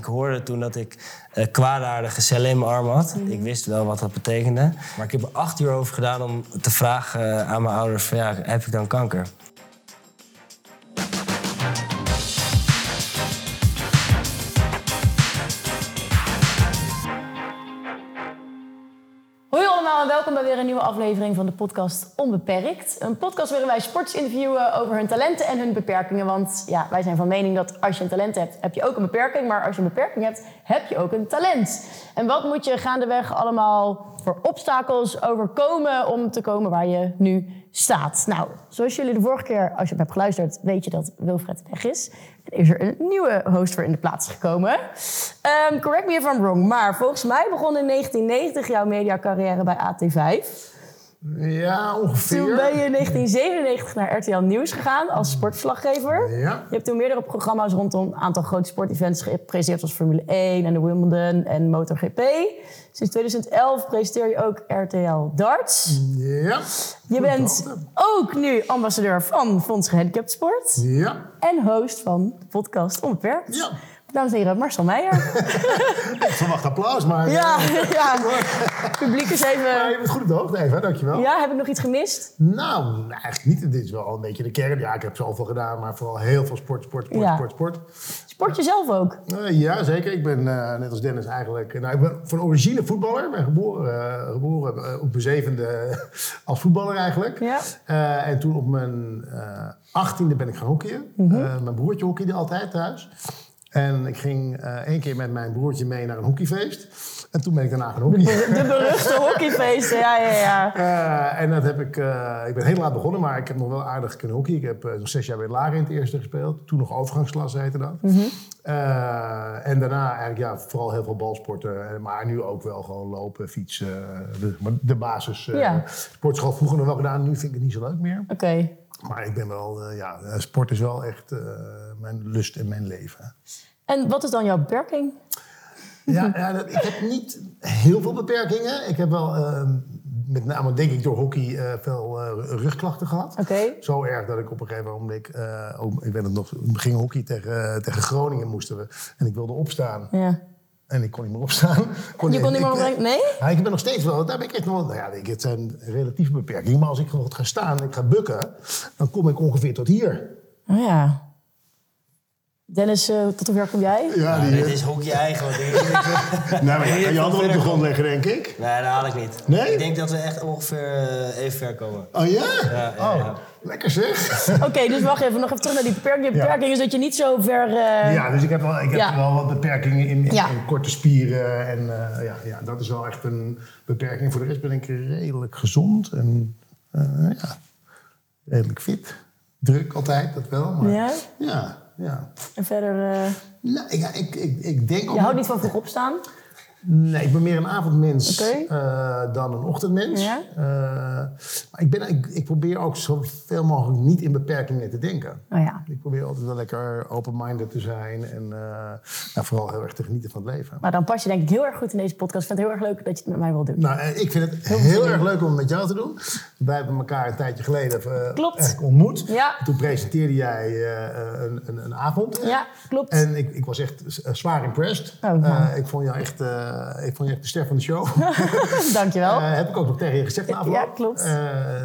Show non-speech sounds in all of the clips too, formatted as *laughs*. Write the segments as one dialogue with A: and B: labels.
A: Ik hoorde toen dat ik uh, kwaadaardige cellen in mijn arm had. Ik wist wel wat dat betekende. Maar ik heb er acht uur over gedaan om te vragen aan mijn ouders... Van, ja, heb ik dan kanker?
B: Welkom weer een nieuwe aflevering van de podcast Onbeperkt. Een podcast waarin wij sporters interviewen over hun talenten en hun beperkingen. Want ja, wij zijn van mening dat als je een talent hebt, heb je ook een beperking. Maar als je een beperking hebt, heb je ook een talent. En wat moet je gaandeweg allemaal voor obstakels overkomen om te komen waar je nu staat? Nou, zoals jullie de vorige keer, als je hebt geluisterd, weet je dat Wilfred weg is is er een nieuwe host voor in de plaats gekomen. Um, correct me if I'm wrong, maar volgens mij begon in 1990 jouw mediacarrière bij AT5.
C: Ja, ongeveer.
B: Toen ben je in 1997 naar RTL Nieuws gegaan als sportverslaggever.
C: Ja.
B: Je hebt toen meerdere programma's rondom een aantal grote sportevents gepresenteerd, zoals Formule 1 en de Wimbledon en MotoGP. Sinds 2011 presenteer je ook RTL Darts.
C: Ja.
B: Je bent ook nu ambassadeur van Fonds Gehandicapt Sport.
C: Ja.
B: En host van de podcast Onbeperkt.
C: Ja.
B: Dames en heren, Marcel Meijer. *laughs*
C: ik verwacht applaus, maar...
B: Ja, eh, *laughs* ja. publiek is even...
C: Maar je bent goed op de hoogte even, dankjewel.
B: Ja, heb ik nog iets gemist?
C: Nou, eigenlijk niet. Dit is wel een beetje de kern. Ja, ik heb zoveel gedaan, maar vooral heel veel sport, sport, sport,
B: ja.
C: sport, sport.
B: Sport je zelf ook?
C: Uh, ja, zeker. Ik ben uh, net als Dennis eigenlijk... Nou, ik ben van origine voetballer. Ik ben geboren, uh, geboren op mijn zevende *laughs* als voetballer eigenlijk.
B: Ja.
C: en toen op mijn achttiende ben ik gaan hockeyen.
B: Mm -hmm.
C: mijn broertje hockeyde altijd thuis. En ik ging uh, één keer met mijn broertje mee naar een hockeyfeest. En toen ben ik daarna gaan hockeyen.
B: De, de beruchte *laughs* hockeyfeesten, ja, ja, ja.
C: Uh, en dat heb ik... Uh, ik ben heel laat begonnen, maar ik heb nog wel aardig kunnen hockeyen. Ik heb nog zes jaar bij Lager in het eerste gespeeld. Toen nog overgangsklasse heette dat.
B: Mm -hmm.
C: en daarna eigenlijk ja, vooral heel veel balsporten. Maar nu ook wel gewoon lopen, fietsen. De, de basis.
B: Ja.
C: Sportschool vroeger nog wel gedaan. Nu vind ik het niet zo leuk meer.
B: Oké. Okay.
C: Maar ik ben wel... ja, sport is wel echt mijn lust in mijn leven.
B: En wat is dan jouw beperking?
C: Ja, ja dat, ik heb niet heel veel beperkingen. Ik heb wel, uh, met name denk ik door hockey, uh, veel uh, rugklachten gehad.
B: Okay.
C: Zo erg dat ik op een gegeven moment, ik weet het nog, we gingen hockey tegen, tegen Groningen moesten we. En ik wilde opstaan.
B: Ja.
C: En ik kon niet meer opstaan. *laughs*
B: Kon je kon niet meer opstaan? Nee?
C: Ja, ik ben nog steeds wel, daar ben ik echt nog wel, nou ja, het zijn relatieve beperkingen. Maar als ik gewoon ga staan en ik ga bukken, dan kom ik ongeveer tot hier.
B: Oh ja. Dennis, uh, tot hoever kom jij?
C: Ja,
A: die, dit is hockey eigenlijk. *laughs*
C: nee, maar je, je had wel op de grond leggen, denk ik.
A: Nee, dat haal ik niet.
C: Nee?
A: Ik denk dat we echt ongeveer uh, even ver komen.
C: Oh ja?
A: Ja, ja,
C: oh,
A: ja.
C: Lekker zeg.
B: Oké, okay, *laughs* dus wacht even, nog even terug naar die beperking. Je beperking ja. is dat je niet zo ver... Uh...
C: Ja, dus ik heb wel, ik heb wel wat beperkingen in, in,
B: Ja.
C: in korte spieren. En eh, ja, ja, dat is wel echt een beperking. Voor de rest ben ik redelijk gezond en eh, ja, redelijk fit. Druk altijd, dat wel. Maar,
B: Ja?
C: Ja, ja.
B: En verder... eh,
C: Nou, ik, ik, ik, ik denk ook...
B: je houdt niet van vroeg opstaan?
C: Nee, ik ben meer een avondmens eh, dan een ochtendmens.
B: Ja.
C: Eh, maar ik, ben, ik, ik probeer ook zoveel mogelijk niet in beperkingen te denken.
B: Oh ja.
C: Ik probeer altijd wel lekker open-minded te zijn en eh, nou, vooral heel erg te genieten van het leven.
B: Maar dan pas je denk ik heel erg goed in deze podcast. Ik vind het heel erg leuk dat je het met mij wil doen.
C: Nou, ik vind het heel erg leuk om het met jou te doen. Wij hebben elkaar een tijdje geleden
B: Klopt.
C: ontmoet.
B: Ja.
C: Toen presenteerde jij een, een, een avond.
B: Ja, klopt.
C: En ik, ik was echt zwaar impressed.
B: Oh,
C: ik, vond jou echt, ik vond je echt de ster van de show. *laughs*
B: Dankjewel.
C: Eh, heb ik ook nog tegen je gezegd na afloop.
B: Ja, klopt.
C: Eh,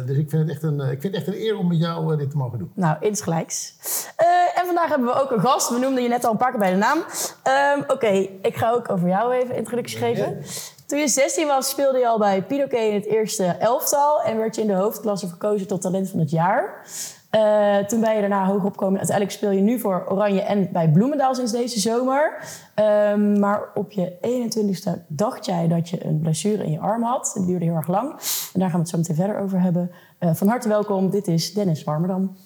C: dus ik vind, het echt een, ik vind het echt een eer om met jou eh, dit te mogen doen.
B: Nou, insgelijks. Eh en vandaag hebben we ook een gast. We noemden je net al een paar keer bij de naam. Ehm, Oké, ik ga ook over jou even introductie geven. Toen je 16 was, speelde je al bij Pinoquet in het eerste elftal. En werd je in de hoofdklasse verkozen tot talent van het jaar. Eh, toen ben je daarna hoog opkomen. Uiteindelijk speel je nu voor Oranje en bij Bloemendaal sinds deze zomer. Ehm, maar op je 21ste dacht jij dat je een blessure in je arm had. Het duurde heel erg lang. En daar gaan we het zo meteen verder over hebben. Eh, van harte welkom, dit is Dennis Warmerdam.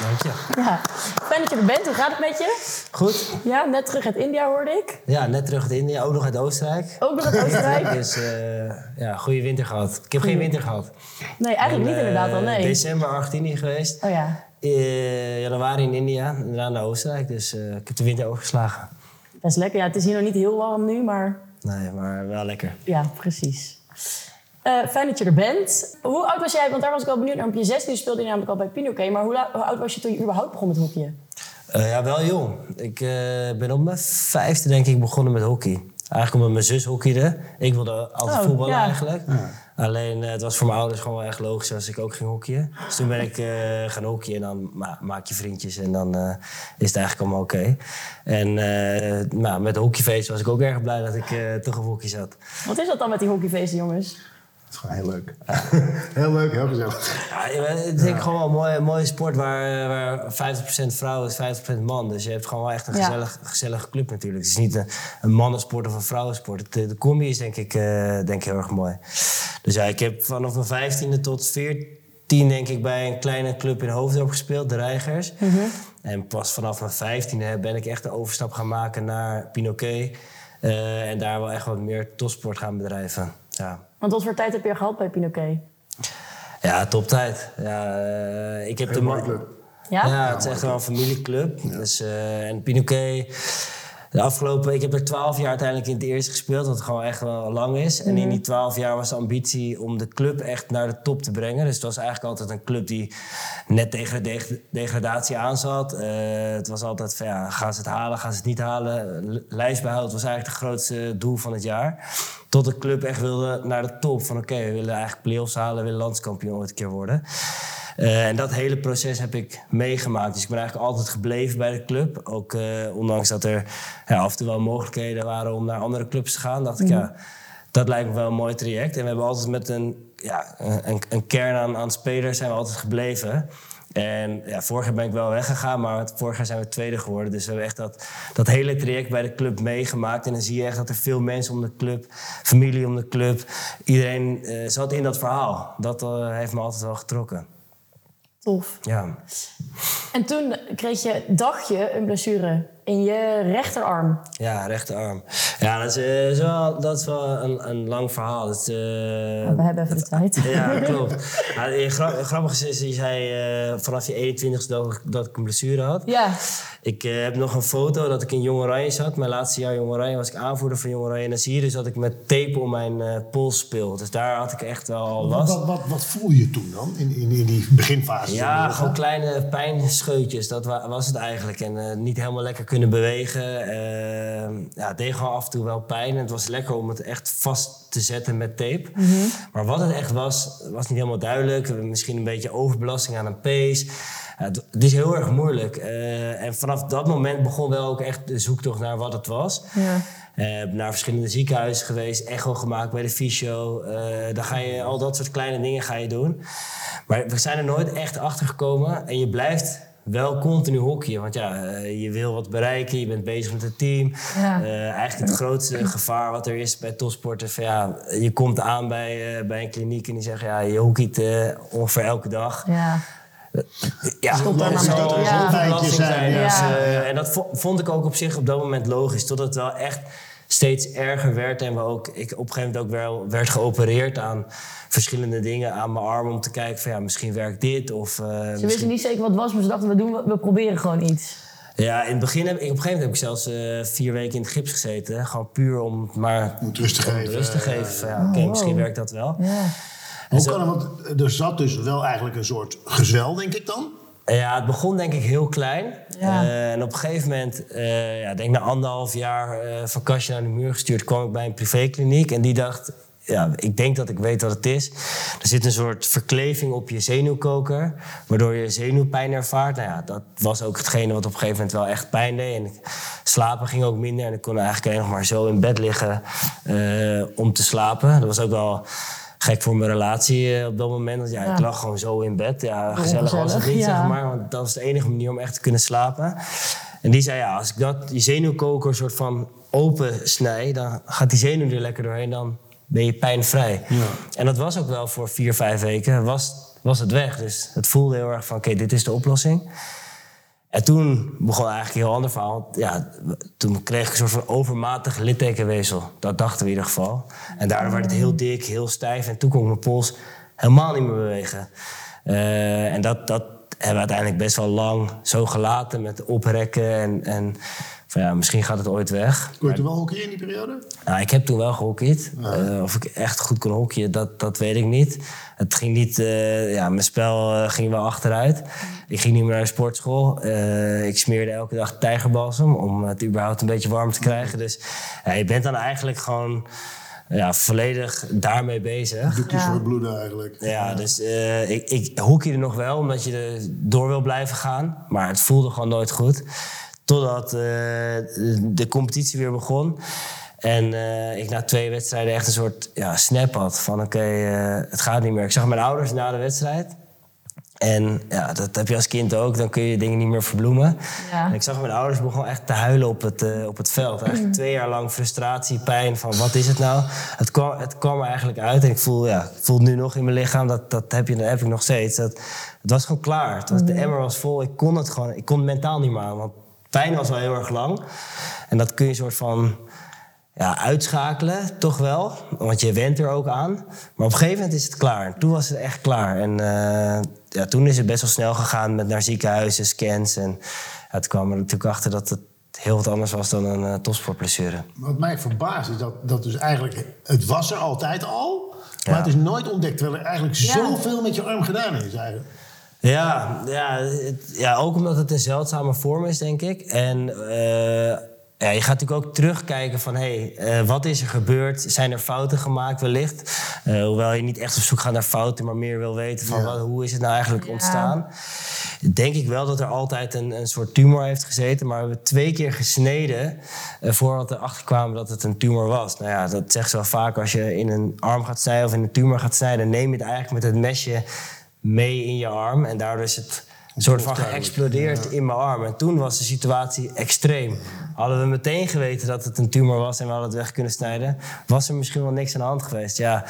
A: Dank je.
B: Ja, fijn dat je er bent. Hoe gaat het met je?
A: Goed.
B: Ja, net terug uit India hoorde ik.
A: Ja, net terug uit India, ook nog uit Oostenrijk.
B: Ook nog uit Oostenrijk. *laughs*
A: Dus eh, ja, goede winter gehad. Ik heb geen winter gehad.
B: Nee, eigenlijk niet
A: eh,
B: inderdaad al, nee.
A: December Argentinië geweest.
B: Oh ja,
A: Eh, januari in India en daarna naar Oostenrijk. Dus eh, ik heb de winter overgeslagen.
B: best lekker. Ja, het is hier nog niet heel warm nu, maar
A: Nee, maar wel lekker.
B: ja, precies. Eh, fijn dat je er bent. Hoe oud was jij? Want daar was ik wel benieuwd naar. Op je 16 speelde je namelijk al bij Pinoquet. Maar hoe, oud was je toen je überhaupt begon met hockeyen?
A: Eh, ja, wel jong. Ik eh, ben op mijn vijfde denk ik begonnen met hockey. Eigenlijk omdat mijn zus hockeyde. Ik wilde altijd
B: Oh,
A: voetballen
B: ja.
A: eigenlijk. Alleen eh, het was voor mijn ouders gewoon wel echt logisch als ik ook ging hockeyen. Dus toen ben ik eh, gaan hockeyen en dan ma- maak je vriendjes en dan eh, is het eigenlijk allemaal oké. En eh, nou, met de hockeyfeest was ik ook erg blij dat ik eh, toch op hockey zat.
B: Wat is dat dan met die hockeyfeesten, jongens?
C: Het is gewoon heel leuk. *laughs* heel leuk, heel gezellig.
A: Ja, het is gewoon wel een mooie, mooie sport waar, waar 50% vrouw is, 50% man. Dus je hebt gewoon wel echt een
B: Ja.
A: gezellig, gezellige club natuurlijk. Het is niet een, een mannensport of een vrouwensport. De, de combi is denk ik, eh, denk ik heel erg mooi. Dus ja, ik heb vanaf mijn 15e tot 14 denk ik bij een kleine club in Hoofddorp gespeeld, de Reigers. En pas vanaf mijn 15e ben ik echt de overstap gaan maken naar Pinoquet. Eh, en daar wel echt wat meer topsport gaan bedrijven. Ja.
B: Want wat voor tijd heb je gehad bij Pinoquet?
A: Ja, toptijd. Ja, eh, ik heb de man.
B: Ja?
A: Ja, het is echt wel een familieclub. Dus, eh, en Pinoquet, de afgelopen... Ik heb er twaalf jaar uiteindelijk in het eerste gespeeld, wat gewoon echt wel lang is. En in die twaalf jaar was de ambitie om de club echt naar de top te brengen. Dus het was eigenlijk altijd een club die net tegen de deg- degradatie aan zat. Eh, het was altijd van, ja, gaan ze het halen, gaan ze het niet halen? Lijstbehoud was eigenlijk het grootste doel van het jaar. Tot de club echt wilde naar de top. Van oké, we willen eigenlijk play-offs halen, we willen landskampioen ooit een keer worden. Eh, en dat hele proces heb ik meegemaakt. Dus ik ben eigenlijk altijd gebleven bij de club. Ook eh, ondanks dat er ja, af en toe wel mogelijkheden waren om naar andere clubs te gaan. dacht ik, ja, dat lijkt me wel een mooi traject. En we hebben altijd met een, ja, een, een kern aan, aan spelers zijn we altijd gebleven. En ja, vorig jaar ben ik wel weggegaan, maar vorig jaar zijn we tweede geworden. Dus we hebben echt dat, dat hele traject bij de club meegemaakt. En dan zie je echt dat er veel mensen om de club, familie om de club, iedereen eh, zat in dat verhaal. Dat heeft me altijd wel getrokken.
B: Tof.
A: Ja.
B: En toen kreeg je, dacht je, een blessure in je rechterarm.
A: Ja, rechterarm. Ja, dat is, eh, is wel, dat is wel een, een lang verhaal. Dat eh,
B: We hebben even de tijd. *laughs*
A: ja, *laughs* klopt. Gra- grappig is, is, je zei eh, vanaf je 21ste dat, ik- dat ik een blessure had.
B: Ja.
A: Ik eh, heb nog een foto dat ik in Jong Oranje zat. Mijn laatste jaar Jong Oranje was ik aanvoerder van Jong Oranje. En dan zie je dus dat ik met tape om mijn eh, pols speel. Dus daar had ik echt wel last.
C: wat, wat, wat voel je toen dan, in, in, in die beginfase?
A: Ja, gewoon kleine pijnscheutjes, dat wa- was het eigenlijk. En niet helemaal lekker kunnen bewegen. Eh, ja, het deed gewoon af en toe wel pijn. En het was lekker om het echt vast te zetten met tape. Maar wat het echt was, was niet helemaal duidelijk. Misschien een beetje overbelasting aan een. Ja, het, het is heel erg moeilijk. Eh, en vanaf dat moment begon wel ook echt de zoektocht naar wat het was.
B: Ja.
A: Eh, naar verschillende ziekenhuizen geweest, echo gemaakt bij de fysio. Eh dan ga je al dat soort kleine dingen ga je doen. Maar we zijn er nooit echt achter gekomen. En je blijft wel continu hockeyen. Want ja, eh, je wil wat bereiken, je bent bezig met het team.
B: Ja.
A: Eh, eigenlijk het grootste gevaar wat er is bij topsporters... Van, ja, je komt aan bij, eh, bij een kliniek en die zeggen... Ja, je hockeyt eh, ongeveer elke dag.
B: Ja.
A: Ja,
B: Stop daar
A: dat een
B: Ja.
C: zijn,
A: zijn.
B: ja.
A: Dus, eh, en dat vo- vond ik ook op zich op dat moment logisch. Totdat het wel echt steeds erger werd. En we ook, ik op een gegeven moment ook wel werd geopereerd aan verschillende dingen aan mijn arm. Om te kijken van ja, misschien werkt dit. Of, eh,
B: Ze
A: misschien-
B: wisten niet zeker wat het was, maar ze dachten, we, doen, we proberen gewoon iets.
A: Ja, in het begin heb ik, op een gegeven moment heb ik zelfs eh, vier weken in het gips gezeten. Gewoon puur om maar
C: Om rust te geven.
A: rust te geven. Ja, Oké,
B: Oh,
A: misschien
B: wow.
A: werkt dat wel.
B: Ja.
C: Hoe kan het? Want er zat dus wel eigenlijk een soort gezwel, denk ik dan.
A: Ja, het begon denk ik heel klein.
B: Ja.
A: Eh, en op een gegeven moment, eh ja, denk na anderhalf jaar eh, van kastje naar de muur gestuurd, kwam ik bij een privékliniek. En die dacht, ja, ik denk dat ik weet wat het is. Er zit een soort verkleving op je zenuwkoker, waardoor je zenuwpijn ervaart. Nou ja, dat was ook hetgene wat op een gegeven moment wel echt pijn deed. En slapen ging ook minder en ik kon eigenlijk alleen nog maar zo in bed liggen om te slapen. Dat was ook wel gek voor mijn relatie eh, op dat moment. Want ja,
B: Ja.
A: ik lag gewoon zo in bed. Ja, gezellig was het niet,
B: ja.
A: zeg maar. Want dat was de enige manier om echt te kunnen slapen. En die zei, ja, als ik dat, die zenuwkoker soort van open snij... dan gaat die zenuw er lekker doorheen, dan ben je pijnvrij. En dat was ook wel voor vier, vijf weken, was, was het weg. Dus het voelde heel erg van, oké, dit is de oplossing. En toen begon eigenlijk een heel ander verhaal. Ja, toen kreeg ik een soort van overmatig littekenweefsel. Dat dachten we in ieder geval. En daardoor werd het heel dik, heel stijf. En toen kon ik mijn pols helemaal niet meer bewegen. Eh, en dat, dat hebben we uiteindelijk best wel lang zo gelaten met oprekken. En, en van ja, misschien gaat het ooit weg.
C: Kon je toen wel hockeyen in die periode?
A: Nou, ik heb toen wel gehockeyd. Eh, of ik echt goed kon hockeyen, dat, dat weet ik niet. Het ging niet, eh, ja, mijn spel eh, ging wel achteruit. Ik ging niet meer naar de sportschool. Eh, ik smeerde elke dag tijgerbalsem om het überhaupt een beetje warm te krijgen. Dus ja, je bent dan eigenlijk gewoon ja, volledig daarmee bezig.
C: Doekjes
B: Ja.
C: voor het bloeden eigenlijk.
A: Ja, dus eh, ik, ik hockeyde nog wel, omdat je er door wil blijven gaan. Maar het voelde gewoon nooit goed. Totdat eh, de competitie weer begon. En eh, ik na twee wedstrijden echt een soort ja, snap had. Van oké, eh, het gaat niet meer. Ik zag mijn ouders na de wedstrijd. En ja, dat heb je als kind ook. Dan kun je dingen niet meer verbloemen.
B: Ja.
A: En ik zag mijn ouders begonnen echt te huilen op het, op het veld. Eigenlijk twee jaar lang frustratie, pijn van wat is het nou? Het kwam, het kwam er eigenlijk uit. En ik voel, ja, ik voel het nu nog in mijn lichaam. Dat, dat, heb, je, dat heb ik nog steeds. Dat, het was gewoon klaar. De emmer was vol. Ik kon het gewoon. Ik kon het mentaal niet meer aan. Want pijn was wel heel erg lang. En dat kun je een soort van ja, uitschakelen, toch wel. Want je went er ook aan. Maar op een gegeven moment is het klaar. En toen was het echt klaar. En eh, ja, toen is het best wel snel gegaan met naar ziekenhuizen, scans. En ja, toen kwam er natuurlijk achter dat het heel wat anders was dan een uh, topsportblessure.
C: Wat mij verbaast is dat, dat dus eigenlijk... Het was er altijd al, maar
A: Ja.
C: het is nooit ontdekt. Terwijl er eigenlijk
B: Ja.
C: zoveel met je arm gedaan is eigenlijk.
A: Ja, ja, het- ja, ook omdat het een zeldzame vorm is, denk ik. En eh, ja, je gaat natuurlijk ook terugkijken van... hé, hey, eh, wat is er gebeurd? Zijn er fouten gemaakt wellicht? Eh, hoewel je niet echt op zoek gaat naar fouten... maar meer wil weten van
C: Ja.
A: wat, hoe is het nou eigenlijk
B: Ja.
A: ontstaan. Denk ik wel dat er altijd een, een soort tumor heeft gezeten... maar we hebben twee keer gesneden... voordat we erachter kwamen dat het een tumor was. Nou ja, dat zegt ze wel vaak als je in een arm gaat snijden... of in een tumor gaat snijden... neem je het eigenlijk met het mesje mee in je arm. En daardoor is het een soort van geëxplodeerd in mijn arm. En toen was de situatie extreem. Hadden we meteen geweten dat het een tumor was en we hadden het weg kunnen snijden, was er misschien wel niks aan de hand geweest. Ja,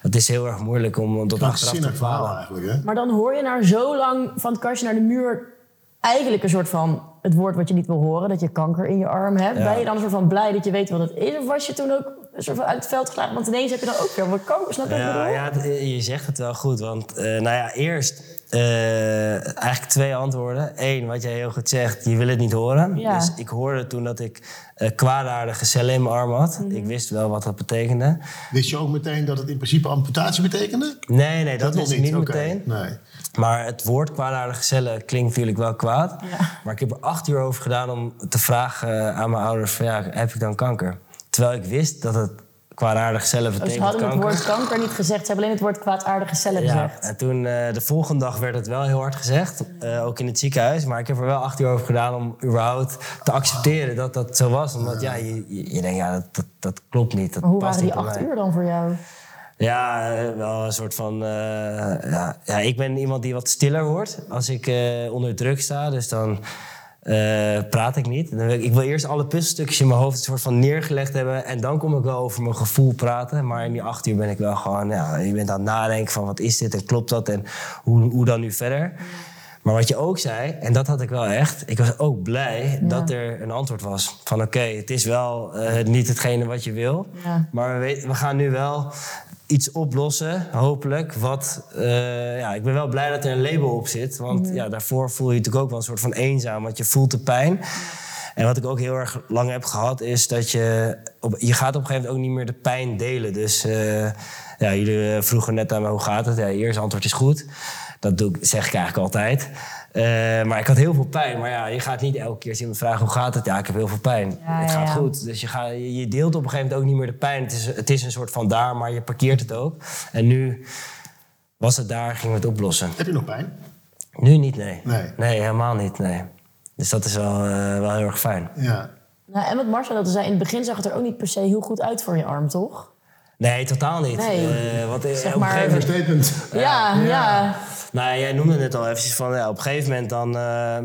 A: het is heel erg moeilijk om dat achteraf te bepalen.
C: eigenlijk, hè?
B: Maar dan hoor je na zo lang van het kastje naar de muur eigenlijk een soort van het woord wat je niet wil horen, dat je kanker in je arm hebt.
A: Ja.
B: Ben je dan een soort van blij dat je weet wat het is? Of was je toen ook soort van uit het veld geslagen? Want ineens heb je dan ook weer wat kanker, snap je
A: Ja, ja, je zegt het wel goed. Want eh, nou ja, eerst eh, eigenlijk twee antwoorden. Eén, wat jij heel goed zegt, je wil het niet horen.
B: Ja.
A: Dus ik hoorde toen dat ik eh, kwaadaardige cellen in mijn arm had.
B: Mhm.
A: Ik wist wel wat dat betekende.
C: Wist je ook meteen dat het in principe amputatie betekende?
A: Nee, nee, dat, wist ik niet meteen.
C: Nee.
A: Maar het woord kwaadaardige cellen klinkt natuurlijk wel kwaad.
B: Ja.
A: Maar ik heb er acht uur over gedaan om te vragen aan mijn ouders: van, ja, heb ik dan kanker? Terwijl ik wist dat het kwaadaardige cellen
B: Dus
A: betekent
B: ze hadden
A: kanker.
B: het woord kanker niet gezegd, ze hebben alleen het woord kwaadaardige cellen
A: Ja,
B: gezegd.
A: en toen eh, de volgende dag werd het wel heel hard gezegd, eh, ook in het ziekenhuis. Maar ik heb er wel acht uur over gedaan om überhaupt te accepteren dat dat zo was. Omdat ja, je, je, je denkt, ja, dat, dat, dat klopt niet. Dat
B: Maar hoe
A: past
B: waren die acht
A: mij.
B: uur dan voor jou?
A: Ja, eh, wel een soort van. ja, ja, ik ben iemand die wat stiller wordt als ik onder druk sta. Dus dan eh, praat ik niet. Dan wil ik, ik wil eerst alle puzzelstukjes in mijn hoofd een soort van neergelegd hebben. En dan kom ik wel over mijn gevoel praten. Maar in die acht uur ben ik wel gewoon. Ja, je bent aan het nadenken van wat is dit en klopt dat en hoe, hoe dan nu verder. Maar wat je ook zei, en dat had ik wel echt. Ik was ook blij dat er een antwoord was. Van oké, het is wel eh, niet hetgene wat je wil.
B: Ja.
A: Maar we, we gaan nu wel iets oplossen, hopelijk. Wat, eh, ja, ik ben wel blij dat er een label op zit. Want ja, daarvoor voel je natuurlijk ook wel een soort van eenzaam. Want je voelt de pijn. En wat ik ook heel erg lang heb gehad, is dat je... Op, je gaat op een gegeven moment ook niet meer de pijn delen. Dus eh, ja, jullie eh, vroegen net aan me, hoe gaat het? Ja, je eerste antwoord is goed. Dat doe ik, zeg ik eigenlijk altijd. Eh, maar ik had heel veel pijn. Maar ja, je gaat niet elke keer als iemand vragen hoe gaat het? Ja, ik heb heel veel pijn.
B: Ja,
A: het gaat
B: ja.
A: goed. Dus je, gaat, je je deelt op een gegeven moment ook niet meer de pijn. Het is, het is een soort van daar, maar je parkeert het ook. En nu was het daar, gingen we het oplossen.
C: Heb je nog pijn?
A: Nu niet, nee.
C: Nee.
A: helemaal niet, nee. Dus dat is wel, eh, wel heel erg fijn.
C: Ja.
B: Nou, en wat Marcel dat zei, in het begin zag het er ook niet per se heel goed uit voor je arm, toch?
A: Nee, totaal niet.
B: Nee.
A: Eh, wat, eh,
B: Zeg
A: op een gegeven moment
C: Statement.
B: Ja, ja.
A: Nou, jij noemde het al eventjes van ja, op een gegeven moment dan eh,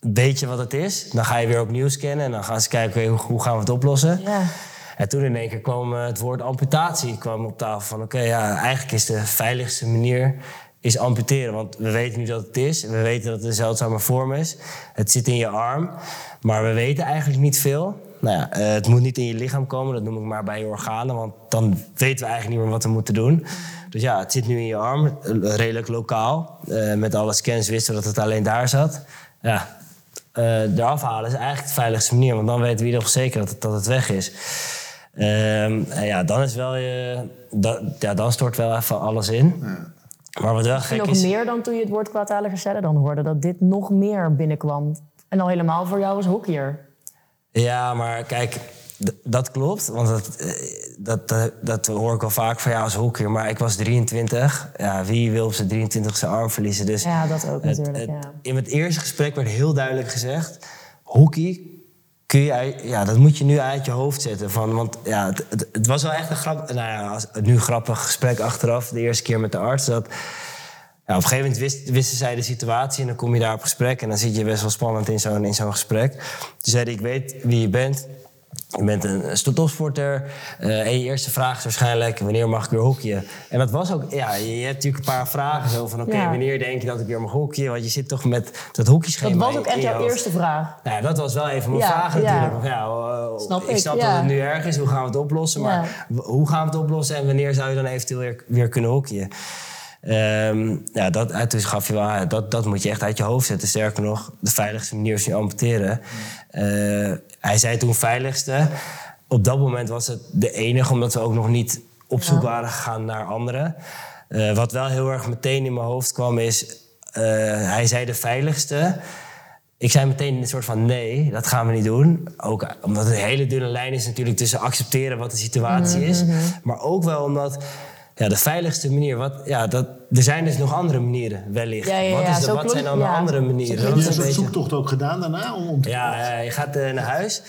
A: weet je wat het is. Dan ga je weer opnieuw scannen en dan gaan ze kijken hoe, hoe gaan we het oplossen.
B: ja.
A: En toen in één keer kwam het woord amputatie kwam op tafel van oké, ja, eigenlijk is de veiligste manier is amputeren. Want we weten nu dat het is. We weten dat het een zeldzame vorm is. Het zit in je arm. Maar we weten eigenlijk niet veel. Nou ja, eh, het moet niet in je lichaam komen. Dat noem ik maar bij je organen. Want dan weten we eigenlijk niet meer wat we moeten doen. Dus ja, het zit nu in je arm. eh, Redelijk lokaal. Eh, met alle scans wisten we dat het alleen daar zat. Ja, eh, eraf halen is eigenlijk de veiligste manier. Want dan weten we nog zeker dat het, dat het weg is. Ehm, en ja, dan is wel je... Ja, dan stort wel even alles in. Maar wat wel gek
B: nog
A: is...
B: meer dan toen je het woord kwaadaardige stellen dan hoorde. Dat dit nog meer binnenkwam. En al helemaal voor jou als hockeyer.
A: Ja, maar kijk, dat klopt. Want dat, eh, dat, dat, dat hoor ik wel vaak van jou als hockeyer. Maar ik was 23. Ja, wie wil op zijn 23 zijn arm verliezen? Dus
B: Ja, dat ook
A: het-
B: natuurlijk.
A: het-
B: ja.
A: In het eerste gesprek werd heel duidelijk gezegd... hockey kun je, ja, dat moet je nu uit je hoofd zetten. Van, want ja, het, het, het was wel echt een grap, nou ja, als, nu grappig gesprek achteraf. De eerste keer met de arts. Dat, ja, op een gegeven moment wist, wisten zij de situatie en dan kom je daar op gesprek. En dan zit je best wel spannend in zo'n, in zo'n gesprek. Toen zei hij, ik weet wie je bent. Je bent een topsporter. eh en je eerste vraag is waarschijnlijk, wanneer mag ik weer hockeyen? En dat was ook, ja, je, hebt natuurlijk een paar vragen zo van... oké,
B: Ja.
A: wanneer denk je dat ik weer mag hockeyen? Want je zit toch met dat hockeyschema
B: Dat was ook echt jouw
A: hoofd.
B: eerste vraag.
A: Nou ja, dat was wel even mijn
B: Ja,
A: vraag natuurlijk. Ja, eh,
B: Snap
A: ik
B: ik,
A: snap dat het nu erg is. Hoe gaan we het oplossen? Maar hoe gaan we het oplossen en wanneer zou je dan eventueel weer, weer kunnen hockeyen? Ehm, ja, dat, en toen gaf je wel dat, dat moet je echt uit je hoofd zetten. Sterker nog, de veiligste manier is je amputeren. Eh, hij zei toen veiligste. Op dat moment was het de enige, omdat we ook nog niet op zoek waren gegaan naar anderen. Eh, wat wel heel erg meteen in mijn hoofd kwam is, eh, hij zei de veiligste. Ik zei meteen een soort van nee, dat gaan we niet doen. Ook omdat het een hele dunne lijn is natuurlijk tussen accepteren wat de situatie is. Maar ook wel omdat ja, de veiligste manier, wat, ja, dat, er zijn dus nog andere manieren wellicht.
B: Ja, ja,
A: wat is de- wat zijn dan
B: ja.
A: de andere manieren?
C: Heb
A: Dat
C: je
A: is
C: een soort zoektocht ook gedaan daarna? Om, om te
A: ja, ja, je gaat eh, naar huis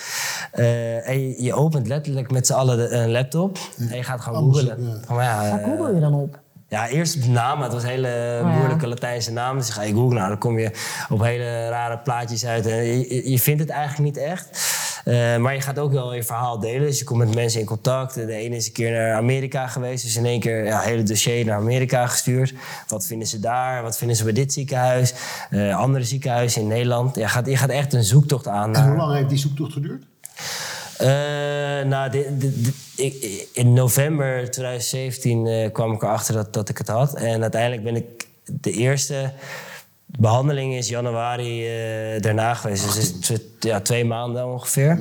A: eh, en je, je opent letterlijk met z'n allen de- een laptop en je gaat gewoon
C: Anders,
A: googlen.
C: ja.
A: Van, ja,
B: Waar
A: eh,
B: google je dan op?
A: ja, eerst de naam, het was een hele
B: Oh ja.
A: moeilijke Latijnse naam. Dus ga je googlen, nou, dan kom je op hele rare plaatjes uit. En je- je vindt het eigenlijk niet echt. Eh, maar je gaat ook wel je verhaal delen. Dus je komt met mensen in contact. De ene is een keer naar Amerika geweest. Dus in één keer ja, hele dossier naar Amerika gestuurd. Wat vinden ze daar? Wat vinden ze bij dit ziekenhuis? Eh, andere ziekenhuizen in Nederland. Je gaat, je gaat echt een zoektocht aan.
C: En hoe lang heeft die zoektocht geduurd?
A: nou, dit- dit- ik- in november 2017 eh, kwam ik erachter dat, dat ik het had. En uiteindelijk ben ik de eerste behandeling is januari eh, daarna geweest. Dus het is ja, twee maanden ongeveer.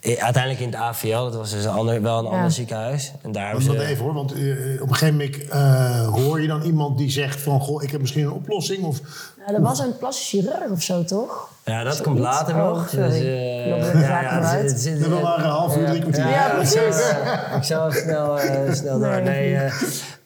A: Eh, Uiteindelijk in het AVL, dat was dus een ander, wel een
B: Ja.
A: ander ziekenhuis. En daar
C: Want
A: ze...
C: dat even hoor, want eh, op een gegeven moment eh, hoor je dan iemand die zegt van... Goh, ik heb misschien een oplossing. Of,
B: Nou, er was een plastisch chirurg of zo, toch?
A: Ja, dat
B: Zoiets.
A: komt later
B: Oh,
A: nog.
B: sorry.
A: Dus, het zit-
C: we hebben maar een half uur, drie kwartier.
B: Ja, precies.
A: Ik even snel, eh, snel door.
B: Nee.
A: Nee,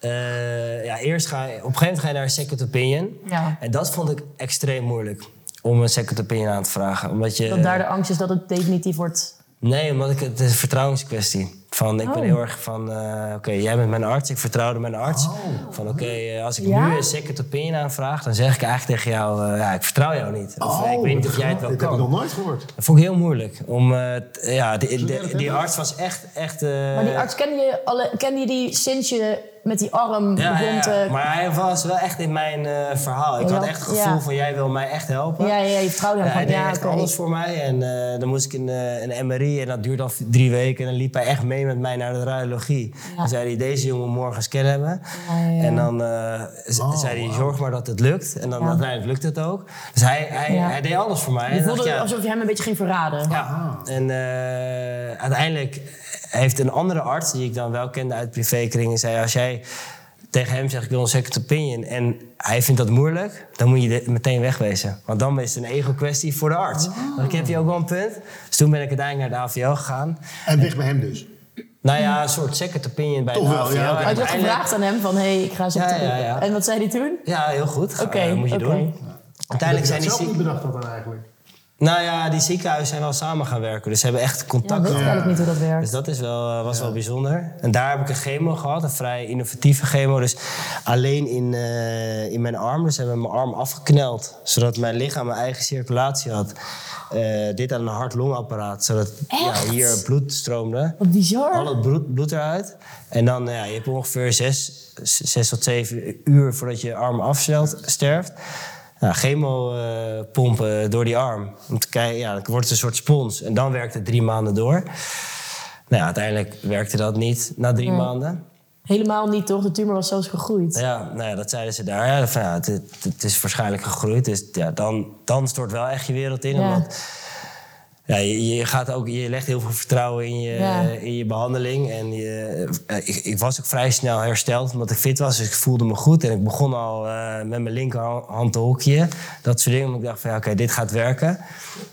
A: eh, ja, eerst ga je, op een gegeven moment ga je naar een second opinion.
B: Ja.
A: En dat vond ik extreem moeilijk. Om een second opinion aan te vragen. Omdat je,
B: Dat daar de angst is dat het definitief wordt...
A: Nee, omdat ik, het is een vertrouwenskwestie. Van, ik ben
B: Oh.
A: heel erg van, eh, oké, jij bent mijn arts, ik vertrouwde mijn arts. Van, oké, eh, als ik
B: Ja?
A: nu een second opinion aanvraag, dan zeg ik eigenlijk tegen jou, eh, ja, ik vertrouw jou niet. Of eh, ik
C: Oh,
A: weet niet of jij het wel. *laughs*
C: Dit
A: kan.
C: heb ik nog nooit gehoord.
A: Dat vond ik heel moeilijk. Om, eh, t- ja, die, die, arts was echt... echt eh,
B: Maar die arts, kende je, alle, kende je die sinds je met die arm
A: ja,
B: begon
A: ja,
B: te...
A: maar hij was wel echt in mijn eh, verhaal. Ik
B: Ja,
A: had echt het gevoel
B: ja.
A: van, jij wil mij echt helpen.
B: Ja, ja, je vertrouwde hem
A: hij deed
B: Ja,
A: echt alles voor mij. En eh, dan moest ik een, eh, een MRI en dat duurde dan drie weken. En dan liep hij echt mee met mij naar de radiologie. Dan zei hij, deze jongen morgen scan hebben.
B: Ja, ja, ja.
A: En dan eh,
C: Oh,
A: zei hij, zorg maar dat het lukt. En dan
B: Ja.
A: uiteindelijk lukt het ook. Dus hij, hij,
B: Ja.
A: hij deed alles voor mij.
B: Je
A: En
B: voelde
A: dacht, ja,
B: alsof je hem een beetje ging verraden.
A: ja, en eh, uiteindelijk heeft een andere arts, die ik dan wel kende uit privékringen, zei: Als jij tegen hem zegt: Ik wil een second opinion. en hij vindt dat moeilijk, dan moet je dit meteen wegwezen. Want dan is het een ego-kwestie voor de arts. Want ik heb je ook wel een punt. Dus toen ben ik uiteindelijk naar de AVL gegaan.
C: En weg bij hem dus.
A: Nou ja, een soort second opinion bij
C: Toch
A: de AVL.
C: ja,
B: Had je
A: uiteindelijk-
B: gevraagd aan hem van, hé, hey, ik ga zo
A: Ja,
B: terug.
A: ja, ja.
B: En wat zei hij toen?
A: Ja, heel goed.
B: Oké,
A: moet je doen. Uiteindelijk zijn die
C: zelf niet bedacht dat dan eigenlijk.
A: Nou ja, die ziekenhuizen zijn wel samen gaan werken. Dus ze hebben echt
B: Ja,
A: contact
B: weet ik eigenlijk niet hoe dat werkt.
A: Dus dat is wel, eh, was wel bijzonder. En daar heb ik een chemo gehad, een vrij innovatieve chemo. Dus alleen in, eh, in mijn arm. Dus hebben we mijn arm afgekneld. Zodat mijn lichaam mijn eigen circulatie had. Eh, dit aan een hart-longapparaat. Zodat ja, hier bloed stroomde.
B: Wat bizar.
A: Al het bloed, bloed eruit. En dan, ja, je hebt ongeveer zes, zes tot zeven uur voordat je arm afstelt, sterft. Ja, chemo eh, pompen door die arm. Om te kijken, ja, dan wordt het een soort spons. En dan werkt het drie maanden door. Nou ja, uiteindelijk werkte dat niet na drie maanden.
B: Helemaal niet, toch? De tumor was zelfs gegroeid.
A: Ja, nou ja, dat zeiden ze daar. Ja, van, ja, het, het, het is waarschijnlijk gegroeid. Dus ja, dan, dan stort wel echt je wereld in.
B: Ja.
A: Omdat, ja, je, je, gaat ook, je legt heel veel vertrouwen in je,
B: Ja.
A: in je behandeling. En je, eh, ik, ik was ook vrij snel hersteld omdat ik fit was. Dus ik voelde me goed. En ik begon al eh, met mijn linkerhand te hockeyen. Dat soort dingen. Omdat ik dacht van ja, oké, dit gaat werken.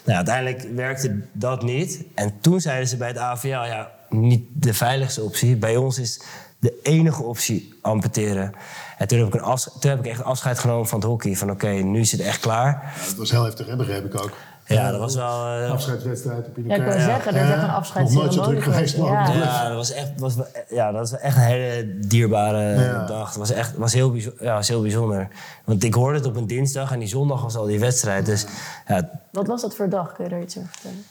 A: Nou, uiteindelijk werkte dat niet. En toen zeiden ze bij het AVL, ja, niet de veiligste optie. Bij ons is de enige optie amputeren. En toen heb ik, een afs- toen heb ik echt afscheid genomen van het hockey. Van oké, nu is het echt klaar.
C: Dat was heel heftig, hè, begreep ik ook.
A: Ja, dat was wel... eh,
C: Afscheidswedstrijd op
B: Ja, ik wou zeggen, er is echt een afscheidsceremonie
C: Nog nooit zo druk geweest.
B: ja.
A: Ja, dat was echt, was, ja, dat was echt een hele dierbare
C: Ja.
A: dag. Het was echt was heel, ja, was heel bijzonder. Want ik hoorde het op een dinsdag en die zondag was al die wedstrijd. Dus ja,
B: Wat was dat voor dag? Kun je daar iets over vertellen?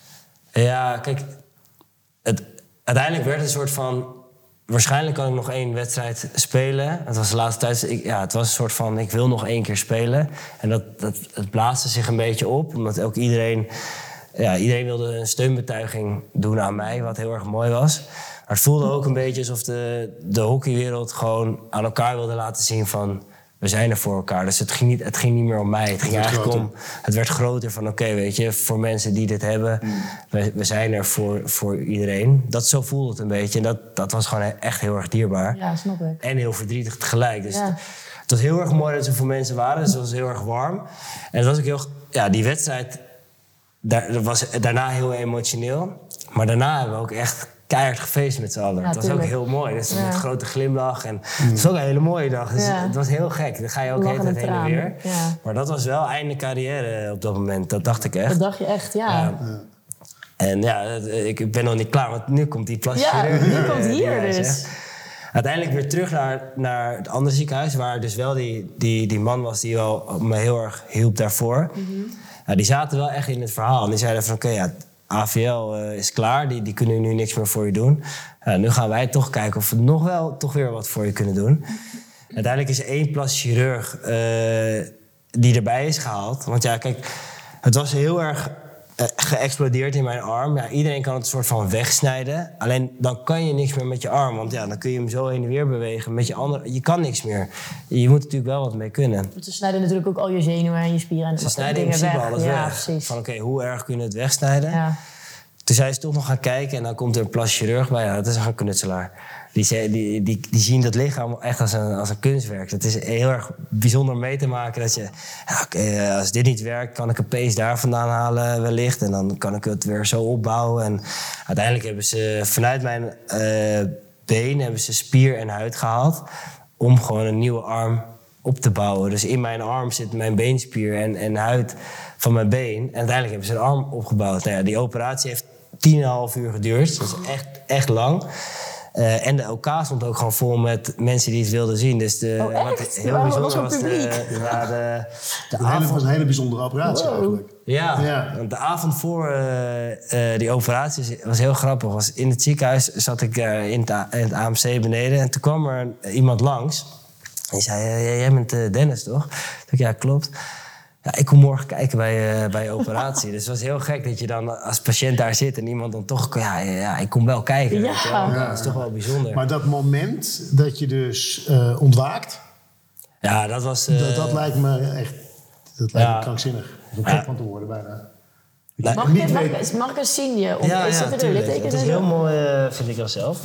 A: ja kijk, het, uiteindelijk werd het een soort van... Waarschijnlijk kan ik nog één wedstrijd spelen. Het was de laatste tijd... Ja, het was een soort van, ik wil nog één keer spelen. En dat, dat, het blaasde zich een beetje op. Omdat ook iedereen... Ja, iedereen wilde een steunbetuiging doen aan mij, wat heel erg mooi was. Maar het voelde ook een beetje alsof de, de hockeywereld gewoon aan elkaar wilde laten zien van... We zijn er voor elkaar. Dus het ging niet, het ging niet meer om mij. Het ging eigenlijk
C: groter.
A: om... Het werd groter van, oké, weet je, voor mensen die dit hebben...
C: Mm.
A: We, we zijn er voor, voor iedereen. Dat, zo voelde het een beetje. En dat, dat was gewoon echt heel erg dierbaar.
B: Ja, snap ik.
A: En heel verdrietig tegelijk. Dus
B: Ja.
A: het, het was heel erg mooi dat er zoveel mensen waren. Dus het was heel erg warm. En het was ook heel... Ja, die wedstrijd... Daar, dat was daarna heel emotioneel. Maar daarna hebben we ook echt keihard gefeest met z'n allen.
B: Ja,
A: het was
B: tuurlijk.
A: ook heel mooi. Dus
B: Ja.
A: met grote glimlach. En het was ook een hele mooie dag. Dus
B: Ja.
A: het was heel gek. Dan ga je ook heel tijd heen en weer.
B: Ja.
A: Maar dat was wel einde carrière op dat moment. Dat dacht ik echt.
B: Dat dacht je echt, ja.
A: Ja. En ja, het- ik ben nog niet klaar, want nu komt die plasje
B: Ja,
A: eh,
B: komt *laughs* hier dus.
A: zegt. Uiteindelijk weer terug naar, naar het andere ziekenhuis, waar dus wel die, die, die man was die wel me heel erg hielp daarvoor.
B: Mhm.
A: Ja, die zaten wel echt in het verhaal. En die zeiden van oké, ja, AVL eh, is klaar, die, die kunnen nu niks meer voor je doen. Ja, nu gaan wij toch kijken of we nog wel toch weer wat voor je kunnen doen. Uiteindelijk is één plas chirurg eh, die erbij is gehaald. Want ja, kijk, het was heel erg eh, geëxplodeerd in mijn arm. Ja, iedereen kan het soort van wegsnijden. Alleen dan kan je niks meer met je arm. Want ja, dan kun je hem zo heen en weer bewegen. Met je andere, je kan niks meer. Je moet natuurlijk wel wat mee kunnen.
B: Want ze snijden natuurlijk ook al je zenuwen en je spieren en
A: Ze snijden in principe
B: weg.
A: alles
B: ja,
A: weg.
B: precies.
A: Van oké, hoe erg kunnen we het wegsnijden?
B: Ja.
A: Toen zijn ze toch nog gaan kijken en dan komt er een plas chirurg bij. Ja, dat is een knutselaar. Die, die, die, zien dat lichaam echt als een, als een kunstwerk. Het is heel erg bijzonder mee te maken dat je... Eh, als dit niet werkt, kan ik een pees daar vandaan halen wellicht. En dan kan ik het weer zo opbouwen. En uiteindelijk hebben ze vanuit mijn eh, been hebben ze spier en huid gehaald... om gewoon een nieuwe arm op te bouwen. Dus in mijn arm zit mijn beenspier en, en huid van mijn been. En uiteindelijk hebben ze een arm opgebouwd. Nou ja, die operatie heeft 10,5 uur geduurd. Dat is echt, echt lang. Eh, en de OK stond ook gewoon vol met mensen die het wilden zien. Dus de,
B: Oh, echt?
A: wat heel
B: Wauw,
A: bijzonder
B: was
A: was, de, ja, de, de
C: Het
A: avond...
C: was een hele bijzondere operatie
B: Wow.
C: eigenlijk.
A: Ja,
C: Ja.
A: want de avond voor eh, eh, die operatie was heel grappig. Was in het ziekenhuis zat ik eh, in, het, in het AMC beneden. En toen kwam er iemand langs. En die zei, jij bent Dennis, toch? Toen ik, ja, klopt. Ja, ik kom morgen kijken bij, eh, bij je operatie. dus het was heel gek dat je dan als patiënt daar zit... en iemand dan toch... Ja, ja, ik kom wel kijken.
B: Ja.
A: Dat is toch wel bijzonder.
C: Maar dat moment dat je dus eh, ontwaakt,
A: ja, dat was... eh,
C: dat, dat lijkt me echt dat lijkt me krankzinnig. Om gek van te worden bijna.
B: Mag, mag,
C: weten.
B: ik, mag ik eens zien je? Of
A: Ja,
B: is
A: ja,
B: het
A: is heel mooi, vind ik wel zelf.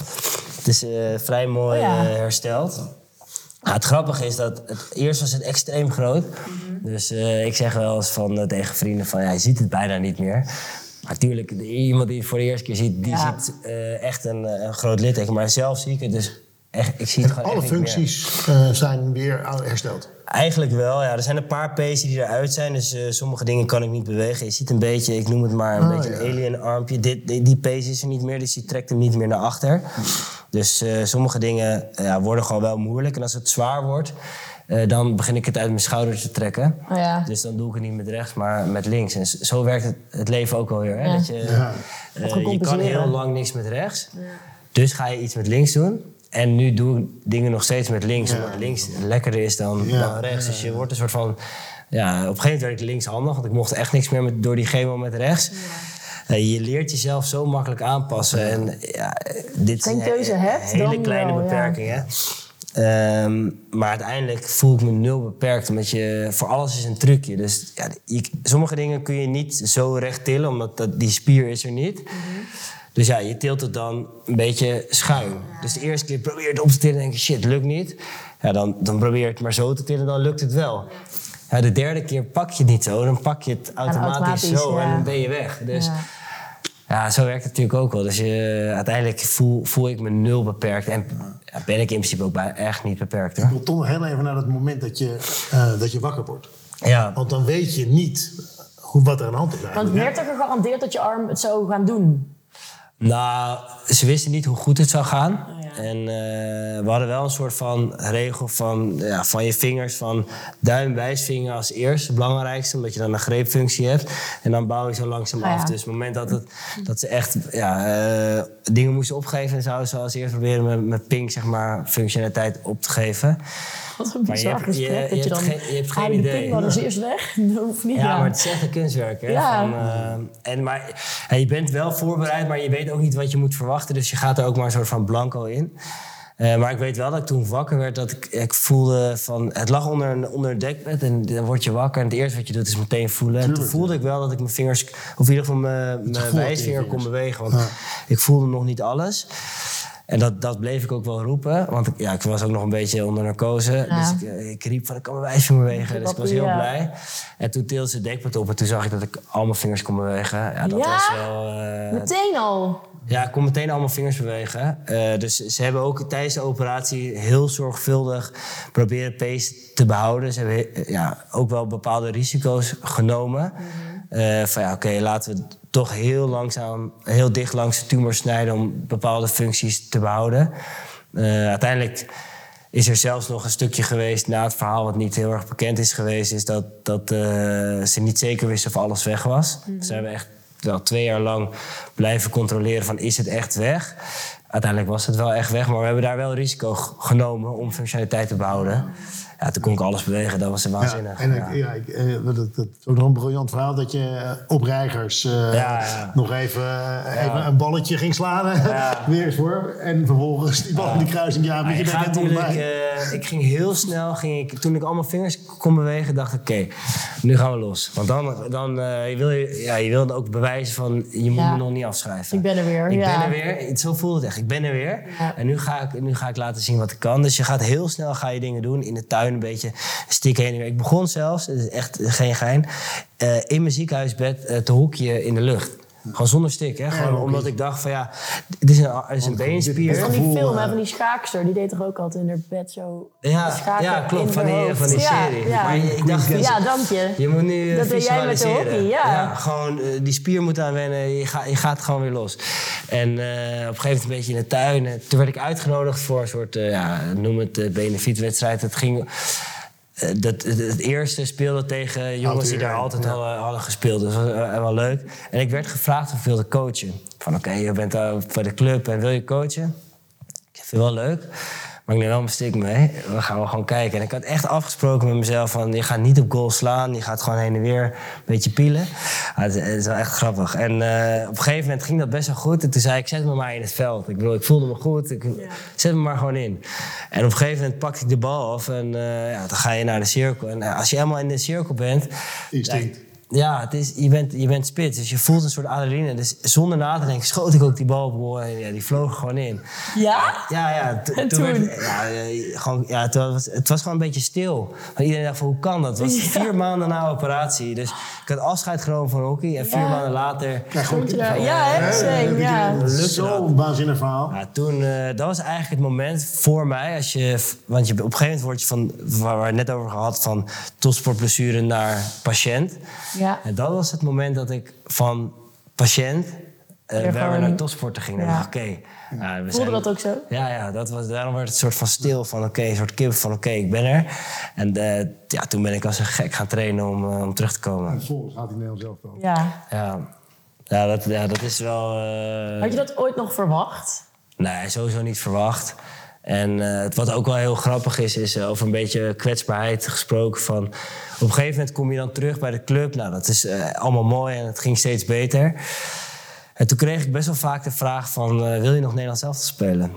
A: Het is eh, vrij mooi
B: Oh ja.
A: hersteld. Nou, het grappige is dat het, eerst was het extreem groot. Dus eh, ik zeg wel eens van, eh, tegen vrienden van, ja, je ziet het bijna niet meer. Natuurlijk, iemand die het voor de eerste keer ziet, die
B: Ja.
A: ziet eh, echt een, een groot litteken. Maar zelf zie ik het dus echt, ik zie het gewoon
C: Alle
A: echt
C: functies eh, zijn weer hersteld.
A: Eigenlijk wel, ja. Er zijn een paar pezen die eruit zijn, dus eh, sommige dingen kan ik niet bewegen. Je ziet een beetje, ik noem het maar een
C: Oh,
A: beetje
C: ja.
A: een alien armpje. Dit, die, die pees is er niet meer, dus die trekt hem niet meer naar achter. Dus eh, sommige dingen ja, worden gewoon wel moeilijk. En als het zwaar wordt, eh, dan begin ik het uit mijn schouders te trekken.
B: Oh ja.
A: Dus dan doe ik het niet met rechts, maar met links. En zo werkt het, het leven ook alweer. Hè?
B: Ja.
A: Dat je, je kan heel lang niks met rechts. Dus ga je iets met links doen. En nu doe ik dingen nog steeds met links.
C: Ja.
A: Omdat links lekkerder is dan,
C: Ja,
A: dan rechts. Dus je wordt een soort van... Ja, op een gegeven moment werd ik linkshandig. Want ik mocht echt niks meer met, door die chemo met rechts. eh, je leert jezelf zo makkelijk aanpassen. En ja, dit
B: Geen
A: is een
B: keuze hebt,
A: hele kleine
B: wel, ja.
A: beperking. Hè? Ehm, maar uiteindelijk voel ik me nul beperkt. Omdat je, voor alles is een trucje. Dus ja, je- sommige dingen kun je niet zo recht tillen, omdat dat, die spier is er niet. Dus ja, je tilt het dan een beetje schuin. Dus de eerste keer probeer je het op te tillen en denk je, shit, lukt niet. Ja, dan, dan probeer je het maar zo te tillen, dan lukt het wel. Ja, de derde keer pak je het niet zo, dan pak je het automatisch,
B: automatisch,
A: zo en dan ben je weg. Dus
B: Ja.
A: ja, zo werkt het natuurlijk ook wel. Dus je, uiteindelijk voel, voel ik me nul beperkt. En ja, ben ik in principe ook bij, echt niet beperkt hoor.
C: Ik wil toch heel even naar het moment dat je, eh, dat je wakker wordt.
A: Ja,
C: Want dan weet je niet hoe, wat er aan de hand is
B: Want werd er gegarandeerd dat je arm het zou gaan doen?
A: Nou, ze wisten niet hoe goed het zou gaan.
B: Oh, ja.
A: En eh, we hadden wel een soort van regel van, ja, van je vingers, van duim, wijsvinger als eerste, het belangrijkste, omdat je dan een greepfunctie hebt. En dan bouw je zo langzaam
B: Oh, ja.
A: af. Dus op het moment dat, het, dat ze echt ja, eh, dingen moesten opgeven, zouden ze als eerst proberen met, met ping, zeg maar, functionaliteit op te geven. *laughs*
B: Wat een
A: Maar je
B: bizar
A: hebt- je-
B: gesprek.
A: je
B: dat je
A: hebt
B: dan...
A: geen- je hebt geen idee.
B: eerst weg. *laughs* Dat hoeft niet.
A: Ja, maar het is echt een kunstwerk. Hè?
B: Ja.
A: Van, eh, en, maar ja, je bent wel voorbereid, maar je weet ook niet wat je moet verwachten. Dus je gaat er ook maar een soort van blanco in. Eh, maar ik weet wel dat ik toen wakker werd, dat ik, ik voelde van... Het lag onder een, onder een dekbed en dan word je wakker. En het eerste wat je doet is meteen voelen. en toen
C: Tuurlijk,
A: voelde ik wel dat ik mijn vingers, of in ieder geval mijn, mijn
C: je
A: wijsvinger kon bewegen. Want ik voelde nog niet alles. En dat, dat bleef ik ook wel roepen. Want ik, ja, ik was ook nog een beetje onder narcose.
B: Ja.
A: Dus ik, eh, ik riep van, ik kan mijn wijsvinger bewegen. Dus ik was heel
B: Ja.
A: blij. En toen tilde ze het dekbed op en toen zag ik dat ik al mijn vingers kon bewegen. Ja, dat
B: Ja?
A: was wel... eh,
B: Meteen al.
A: ja, ik kon meteen al mijn vingers bewegen. Eh, dus ze hebben ook tijdens de operatie heel zorgvuldig proberen pace te behouden. Ze hebben ja, ook wel bepaalde risico's genomen. Eh, van ja, oké, laten we toch heel langzaam, heel dicht langs de tumor snijden om bepaalde functies te behouden. Eh, uiteindelijk is er zelfs nog een stukje geweest na het verhaal wat niet heel erg bekend is geweest, is dat, dat eh, ze niet zeker wisten of alles weg was. Ze hebben echt wel twee jaar lang blijven controleren van is het echt weg. Uiteindelijk was het wel echt weg, maar we hebben daar wel risico genomen om functionaliteit te behouden. Ja, toen kon ik alles bewegen, dat was waanzinnig.
C: Ja, en
A: Ja.
C: ik, ja, ik, eh, dat, dat, dat is ook nog een briljant verhaal dat je eh, op reigers eh,
A: Ja, ja.
C: nog even, even een balletje ging slaan. *laughs* Weer eens voor. En vervolgens die bal in de kruising. Ja,
A: Maar
C: je
A: natuurlijk, eh, ik ging heel snel, ging ik, toen ik al mijn vingers kon bewegen, dacht ik, oké, nu gaan we los. Want dan, dan eh, je wil je, ja, je wil ook bewijzen van, je moet
B: Ja.
A: me nog niet afschrijven.
B: Ik ben er weer,
A: Ik
B: ja.
A: ben er weer, zo voelde het echt. Ik ben er weer.
B: Ja.
A: En nu ga, ik, nu ga ik laten zien wat ik kan. Dus je gaat heel snel ga je dingen doen. In de tuin een beetje stikken heen. Ik begon zelfs, het is echt geen gein, eh, in mijn ziekenhuisbed eh, te hoekje in de lucht. Gewoon zonder stik, hè? Gewoon omdat ik dacht van ja, het is een, het is een beenspier.
B: Van die film,
C: eh,
B: hè, van die schaakster, die deed toch ook altijd in haar bed zo
A: Ja, ja klopt, van die, van die
B: Ja,
A: serie.
B: Ja,
A: Maar je- ik dacht,
B: ja dank je.
A: je moet nu eh,
B: Dat deed jij met de hockey, ja.
A: gewoon eh, die spier moet aan wennen, je, gaat je gaat gewoon weer los. En eh, op een gegeven moment een beetje in de tuin. En toen werd ik uitgenodigd voor een soort, eh, ja, noem het uh, benefietwedstrijd. Het ging... eh, dat, het, het eerste speelde tegen jongens die daar altijd
C: ja.
A: hadden, hadden gespeeld. Dus dat was eh, wel leuk. En ik werd gevraagd of ik wilde coachen. Van oké, je bent uh, voor de club en wil je coachen? Ik vind het wel leuk. Maar ik neem wel mijn stick mee. We gaan wel gewoon kijken. En ik had echt afgesproken met mezelf van... je gaat niet op goal slaan. Je gaat gewoon heen en weer een beetje pielen. Ah, het, is, het is wel echt grappig. En uh, op een gegeven moment ging dat best wel goed. En toen zei ik, zet me maar in het veld. Ik bedoel, ik voelde me goed. Ik, ja. Zet me maar gewoon in. En op een gegeven moment pakte ik de bal af. En uh, ja, dan ga je naar de cirkel. En uh, als je helemaal in de cirkel bent...
C: Instinct.
A: Ja, het is, je, bent, je bent spits, dus je voelt een soort adrenaline. Dus zonder na te denken schoot ik ook die bal op en ja, die vloog gewoon in.
B: Ja?
A: Ja, ja. *laughs*
B: En
A: toen?
B: toen?
A: Werd, ja, gewoon, ja het, was, het was gewoon een beetje stil. Want iedereen dacht van, hoe kan dat? Het was
B: Ja.
A: vier maanden na operatie. Dus ik had afscheid genomen van hockey. En vier
B: Ja.
A: maanden later...
C: Ja, gewoon
B: daar? Ja, hè? Same, ja.
A: Lukte
C: Zo'n waanzinnig verhaal.
A: ja, toen, eh, dat was eigenlijk het moment voor mij. Als je, want je, op een gegeven moment word je van, waar we het net over gehad, van topsportblessure naar patiënt.
B: Ja.
A: En dat was het moment dat ik van patiënt eh
B: Weer
A: waar we
B: gewoon-
A: naar topsporten gingen.
B: Ja.
A: En dacht, oké. ja, we
B: Voelde
A: zijn-
B: dat ook zo?
A: Ja, ja dat was, daarom werd het een soort van stil van oké, een soort kip van oké, ik ben er. En eh, ja, toen ben ik als een gek gaan trainen om, eh, om terug te komen.
C: En vervolgens gaat hij Nederland zelf dan.
B: Ja.
A: Ja, ja, dat, ja dat is wel... eh,
B: Had je dat ooit nog verwacht?
A: Nee, sowieso niet verwacht. En eh, wat ook wel heel grappig is, is eh, over een beetje kwetsbaarheid gesproken. Van, op een gegeven moment kom je dan terug bij de club. Nou, dat is eh, allemaal mooi en het ging steeds beter. En toen kreeg ik best wel vaak de vraag van, wil je nog Nederlands zelf spelen?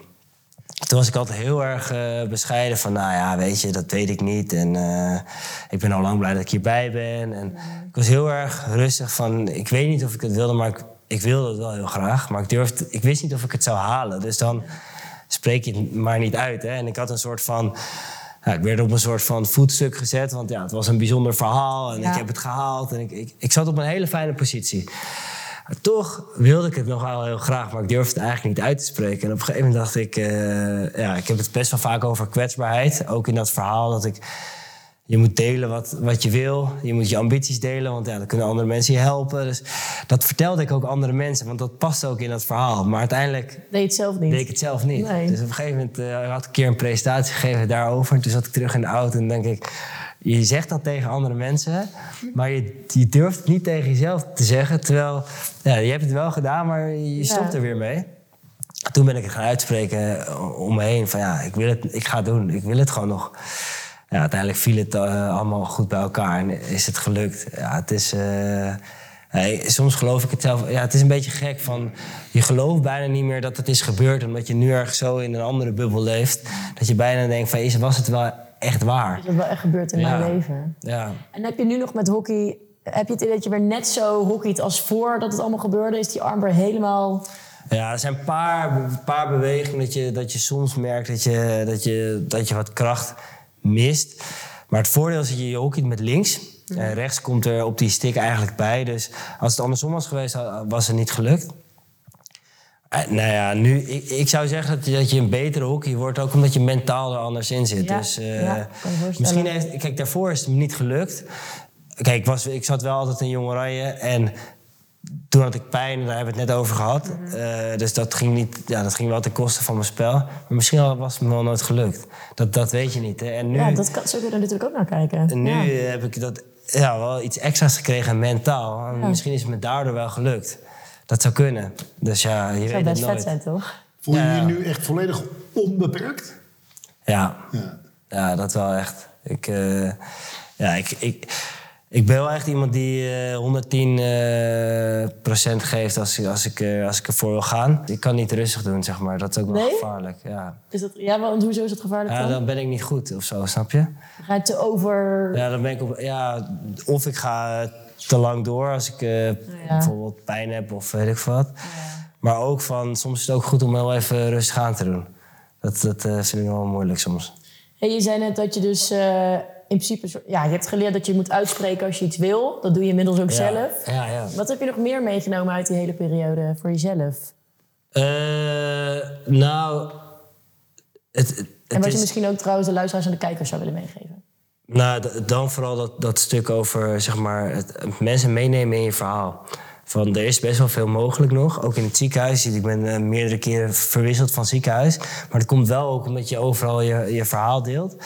A: Toen was ik altijd heel erg bescheiden van, nou ja, weet je, dat weet ik niet. En ik ben al lang blij dat ik hierbij ben. En ik was heel erg rustig van, ik weet niet of ik het wilde, maar ik, ik wilde het wel heel graag. Maar ik, durfde, ik wist niet of ik het zou halen. Dus dan spreek je het maar niet uit. Hè? En ik had een soort van... Ja, ik werd op een soort van voetstuk gezet, want ja, het was een bijzonder verhaal en
B: Ja.
A: ik heb het gehaald. En ik, ik, ik zat op een hele fijne positie. Maar toch wilde ik het nog wel heel graag, maar ik durfde het eigenlijk niet uit te spreken. En op een gegeven moment dacht ik, eh, ja, ik heb het best wel vaak over kwetsbaarheid. Ook in dat verhaal dat ik, je moet delen wat, wat je wil. Je moet je ambities delen, want ja, dan kunnen andere mensen je helpen. Dus dat vertelde ik ook andere mensen, want dat past ook in dat verhaal. Maar uiteindelijk
B: Deed je het zelf niet?
A: deed ik het zelf niet.
B: Nee.
A: Dus op een gegeven moment eh, had ik een keer een presentatie gegeven daarover. En toen zat ik terug in de auto en denk ik... Je zegt dat tegen andere mensen, maar je, je durft het niet tegen jezelf te zeggen. Terwijl, ja, je hebt het wel gedaan, maar je stopt er weer mee. Toen ben ik gaan uitspreken om me heen. Van ja, ik, wil het, ik ga het doen. Ik wil het gewoon nog. Ja, uiteindelijk viel het eh, allemaal goed bij elkaar en is het gelukt. Ja, het is... eh, hey, soms geloof ik het zelf... Ja, het is een beetje gek van... Je gelooft bijna niet meer dat het is gebeurd... omdat je nu erg zo in een andere bubbel leeft... dat je bijna denkt van... Is, was het wel echt waar?
B: Dat is wel echt gebeurd in
A: Ja.
B: mijn leven.
A: Ja.
B: En heb je nu nog met hockey... Heb je het idee dat je weer net zo hockeyt als voordat het allemaal gebeurde? Is die arm weer helemaal...
A: Ja, er zijn een paar, paar bewegingen dat je, dat je soms merkt dat je, dat, je, dat je wat kracht mist. Maar het voordeel is dat je je hockeyt met links. En rechts komt er op die stick eigenlijk bij. Dus als het andersom was geweest, was het niet gelukt. Eh, nou ja, nu, ik, ik zou zeggen dat je, dat je een betere hockey wordt, ook omdat je mentaal er anders in zit.
B: Ja,
A: dus eh,
B: ja, voorstellen.
A: misschien heeft, kijk, daarvoor is het me niet gelukt. Kijk, ik, was, ik zat wel altijd in Jong Oranje en toen had ik pijn, en daar hebben we het net over gehad.
B: Mhm.
A: Eh, dus dat ging, niet, ja, dat ging wel ten koste van mijn spel. Maar misschien was het me wel nooit gelukt. Dat, dat weet je niet. Hè. En nu,
B: Ja, dat kan, zo kun je er natuurlijk ook naar kijken.
A: en nu
B: Ja.
A: heb ik dat, ja, wel iets extra's gekregen mentaal. En Misschien is het me daardoor wel gelukt. Dat zou kunnen. Dus ja, je
B: zou
A: weet het
B: best vet
A: nooit.
B: zijn, toch?
C: Voel je
A: Ja.
C: je nu echt volledig onbeperkt?
A: Ja.
C: Ja.
A: ja, dat wel echt. Ik, eh, ja, ik, ik, ik ben wel echt iemand die eh 110 eh, procent geeft als, ik- als, ik, eh, als ik ervoor wil gaan. Ik kan niet rustig doen, zeg maar. Dat is ook wel
B: Nee?
A: gevaarlijk. Ja.
B: Is dat, ja, want hoezo is dat gevaarlijk
A: ja,
B: dan?
A: dan ben ik niet goed of zo, snap je?
B: Ga je te over...
A: Ja, dan ben ik op. Ja, of ik ga eh, te lang door als ik eh, bijvoorbeeld pijn heb of weet ik wat. Maar ook van, soms is het ook goed om heel even rustig aan te doen. Dat, dat eh, vind ik wel moeilijk soms.
B: Hey, je zei net dat je dus eh, in principe... Ja, je hebt geleerd dat je moet uitspreken als je iets wil. Dat doe je inmiddels ook
A: Ja.
B: zelf.
A: Ja, ja.
B: Wat heb je nog meer meegenomen uit die hele periode voor jezelf?
A: Eh, nou, het, het,
B: En wat je
A: is,
B: misschien ook trouwens de luisteraars en de kijkers zou willen meegeven.
A: nou, dan vooral dat, dat stuk over zeg maar, het, mensen meenemen in je verhaal. Van, er is best wel veel mogelijk nog, ook in het ziekenhuis. Ik ben eh, meerdere keren verwisseld van ziekenhuis. Maar dat komt wel ook omdat je overal je, je verhaal deelt.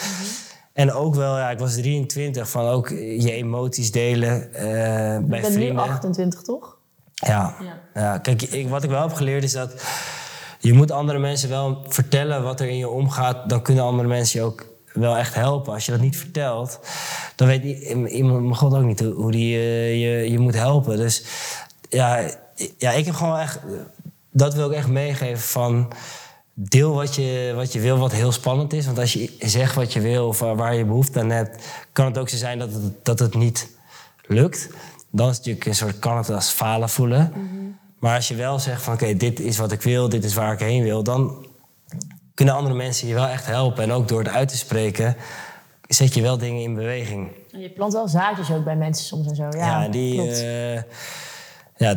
A: En ook wel, ja, ik was 23, van ook je emoties delen eh, bij
B: Je bent nu
A: vrienden.
B: 28, toch?
A: Ja.
B: Ja.
A: ja. Kijk, ik, wat ik wel heb geleerd is dat je moet andere mensen wel vertellen wat er in je omgaat. Dan kunnen andere mensen je ook wel echt helpen. Als je dat niet vertelt, dan weet iemand, mijn god ook niet hoe, die eh, je, je moet helpen. Dus ja, ja, ik heb gewoon echt, dat wil ik echt meegeven van deel wat je, wat je wil, wat heel spannend is. Want als je zegt wat je wil of waar je behoefte aan hebt, kan het ook zo zijn dat het, dat het niet lukt. Dan is het natuurlijk een soort, kan het als falen voelen. Maar als je wel zegt van oké, dit is wat ik wil, dit is waar ik heen wil, dan kunnen andere mensen je wel echt helpen. En ook door het uit te spreken, zet je wel dingen in beweging.
B: En je plant wel zaadjes ook bij mensen soms en zo. Ja,
A: Ja, die. eh, ja,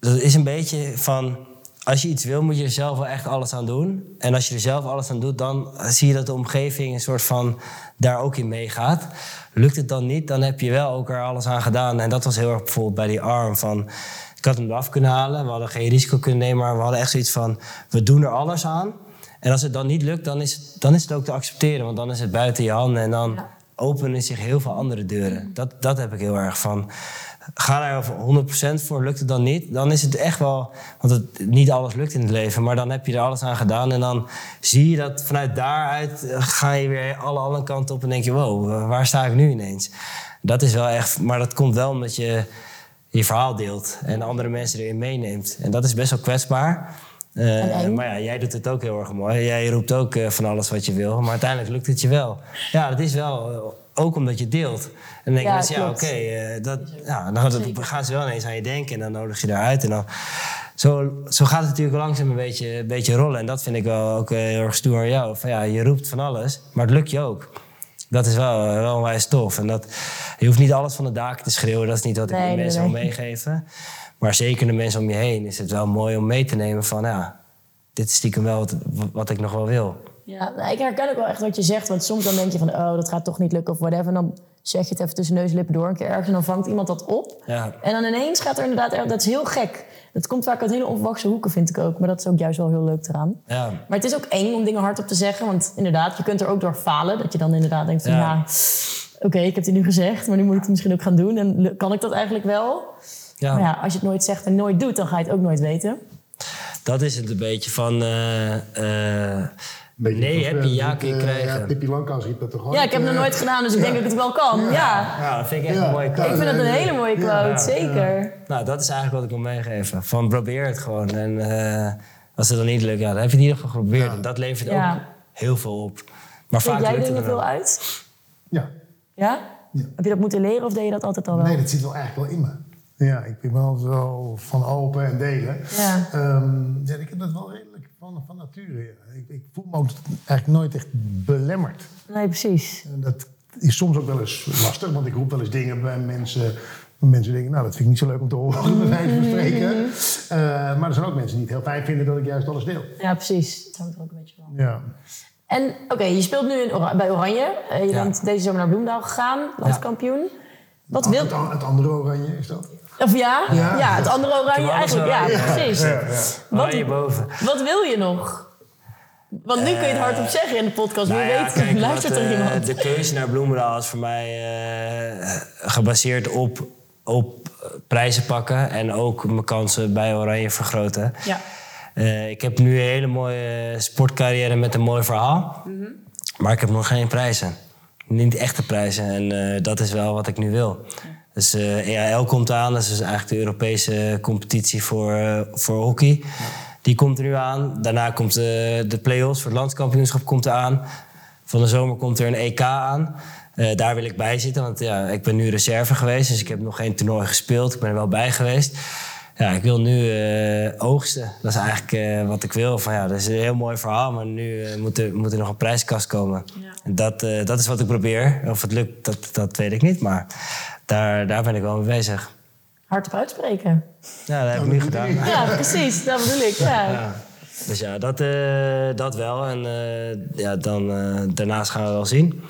A: dat is een beetje van. Als je iets wil, moet je er zelf wel echt alles aan doen. En als je er zelf alles aan doet, dan zie je dat de omgeving een soort van daar ook in meegaat. Lukt het dan niet, dan heb je wel ook er alles aan gedaan. En dat was heel erg bijvoorbeeld bij die arm van. Ik had hem eraf kunnen halen, we hadden geen risico kunnen nemen, maar we hadden echt zoiets van: we doen er alles aan. En als het dan niet lukt, dan is het, dan is het ook te accepteren, want dan is het buiten je handen en dan openen zich heel veel andere deuren. Dat, dat heb ik heel erg van. Ga daar voor 100% voor, lukt het dan niet? Dan is het echt wel, want het, niet alles lukt in het leven, maar dan heb je er alles aan gedaan. En dan zie je dat vanuit daaruit eh, ga je weer alle andere kanten op en denk je: wow, waar sta ik nu ineens? Dat is wel echt, maar dat komt wel omdat je je verhaal deelt en andere mensen erin meeneemt. En dat is best wel kwetsbaar. Eh, maar ja, jij doet het ook heel erg mooi. Jij roept ook eh, van alles wat je wil, maar uiteindelijk lukt het je wel. Ja, dat is wel eh, ook omdat je deelt. En dan denk je
B: Ja,
A: mensen, ja, oké,
B: klopt.
A: eh, dat, ja, dan dat gaan ze wel ineens aan je denken en dan nodig je eruit. En dan, zo, zo gaat het natuurlijk langzaam een beetje, een beetje rollen. En dat vind ik wel ook eh, heel erg stoer aan jou. Van, ja, je roept van alles, maar het lukt je ook. Dat is wel, eh, wel onwijs tof. En dat, je hoeft niet alles van de daken te schreeuwen. Dat is niet wat ik
B: Nee,
A: de mensen
B: nee.
A: wil meegeven. Maar zeker de mensen om je heen is het wel mooi om mee te nemen van... Ja, dit is stiekem wel wat, wat ik nog wel wil.
B: Ja, nou, ik herken ook wel echt wat je zegt. Want soms dan denk je van, oh, dat gaat toch niet lukken of whatever. En dan zeg je het even tussen neus en lippen door een keer ergens. En dan vangt iemand dat op.
A: Ja.
B: En dan ineens gaat er inderdaad... er- Dat is heel gek. Dat komt vaak uit hele onverwachte hoeken, vind ik ook. Maar dat is ook juist wel heel leuk eraan.
A: Ja,
B: Maar het is ook eng om dingen hardop te zeggen. Want inderdaad, je kunt er ook door falen. Dat je dan inderdaad denkt van,
A: Ja.
B: ja... Oké, ik heb het nu gezegd, maar nu moet ik het misschien ook gaan doen. En kan ik dat eigenlijk wel?
A: ja.
B: Maar ja, als je het nooit zegt en nooit doet, dan ga je het ook nooit weten.
A: dat is het een beetje van... eh, eh,
C: Beetje
A: nee, heb je ja kun je
C: eh,
A: krijgen.
C: Ja, Pippi Langkous riep dat toch ook?
B: Ja, ik heb het nog
C: eh,
B: nooit gedaan, dus ik denk dat ik het wel kan. Ja,
A: Ja, dat vind ik echt
C: Ja.
A: een mooie quote.
B: ik vind dat een hele mooie quote,
A: Ja.
B: zeker.
A: Nou, dat is eigenlijk wat ik wil meegeven. Van probeer het gewoon. En eh, als het dan niet lukt, ja, dan heb je het in ieder geval geprobeerd. En dat levert
B: Ja.
A: ook heel veel op. Maar
B: Vind
A: vaak
B: jij
A: lukt het
B: dingen
A: er
B: veel uit?
C: Ja.
B: Ja?
C: Ja.
B: Heb je dat moeten leren of deed je dat altijd al wel?
C: Nee, dat zit wel eigenlijk wel in me. Ja, ik ben wel zo van open en delen.
B: Ja.
C: Ehm, ja, ik heb dat wel redelijk van, van nature. Ja. Ik, ik voel me ook eigenlijk nooit echt belemmerd.
B: Nee, precies.
C: En dat is soms ook wel eens lastig, want ik roep wel eens dingen bij mensen. Mensen denken, nou, dat vind ik niet zo leuk om te horen, *laughs* bij wijze van spreken. Eh, maar er zijn ook mensen die het heel fijn vinden dat ik juist alles deel.
B: Ja, precies. Het hangt er ook een beetje van.
C: Ja.
B: En oké, je speelt nu in bij Oranje. Eh, je
A: Ja.
B: bent deze zomer naar Bloemendaal gegaan, landskampioen. Wat wil...
C: Het, het andere oranje is dat?
B: Of ja? Ja,
C: Ja.
B: het andere Oranje eigenlijk. Ja, precies. Wat,
A: Oranje boven.
B: wat wil je nog? Want nu kun je het hardop zeggen in de podcast.
A: Nou
B: Wie
A: ja,
B: weet,
A: kijk, *laughs*
B: luistert
A: wat,
B: er
A: eh,
B: iemand.
A: De keuze naar Bloemendaal is voor mij eh, gebaseerd op, op prijzen pakken en ook mijn kansen bij Oranje vergroten.
B: Ja.
A: Eh, ik heb nu een hele mooie sportcarrière met een mooi verhaal, maar ik heb nog geen prijzen. Niet echte prijzen en eh, dat is wel wat ik nu wil. Dus eh EAL komt aan, dat is dus eigenlijk de Europese competitie voor, eh, voor hockey. Die komt er nu aan. Daarna komt eh, de play-offs voor het landskampioenschap komt er aan. Van de zomer komt er een EK aan. Daar wil ik bij zitten, want ja, ik ben nu reserve geweest. Dus ik heb nog geen toernooi gespeeld. Ik ben er wel bij geweest. Ja, ik wil nu oogsten. Dat is eigenlijk wat ik wil. Van, ja, dat is een heel mooi verhaal, maar nu moet, er, moet er nog een prijskast komen. En dat, dat is wat ik probeer. Of het lukt, dat, dat weet ik niet. Maar daar, daar ben ik wel mee bezig.
B: Hardop uitspreken.
A: Ja, dat heb ik nu gedaan.
B: Ja, precies. Dat bedoel ik. Ja.
A: Ja. Dus ja, dat, eh, dat wel. En eh, ja, dan, eh, daarnaast gaan we wel zien.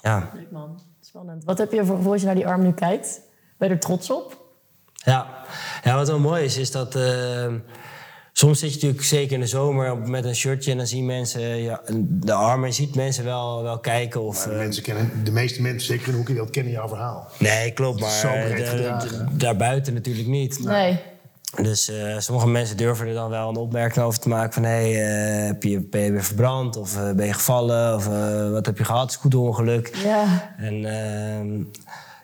A: Ja.
B: Leuk man. Spannend. Wat heb je voor gevoel als je naar die arm nu kijkt? Ben je er trots op?
A: Ja. ja, wat wel mooi is, is dat... eh, soms zit je natuurlijk zeker in de zomer met een shirtje... en dan zien mensen ja, de armen. Je ziet mensen wel, wel kijken of... Eh,
C: mensen kennen, de meeste mensen, zeker in de hockeywereld, kennen jouw verhaal.
A: nee, klopt, maar de- daarbuiten natuurlijk niet.
B: Nee.
A: Dus eh, sommige mensen durven er dan wel een opmerking over te maken van... hé, hey, heb je, ben je weer verbrand of eh, ben je gevallen of eh, wat heb je gehad, scooterongeluk?
B: Ja.
A: En ehm,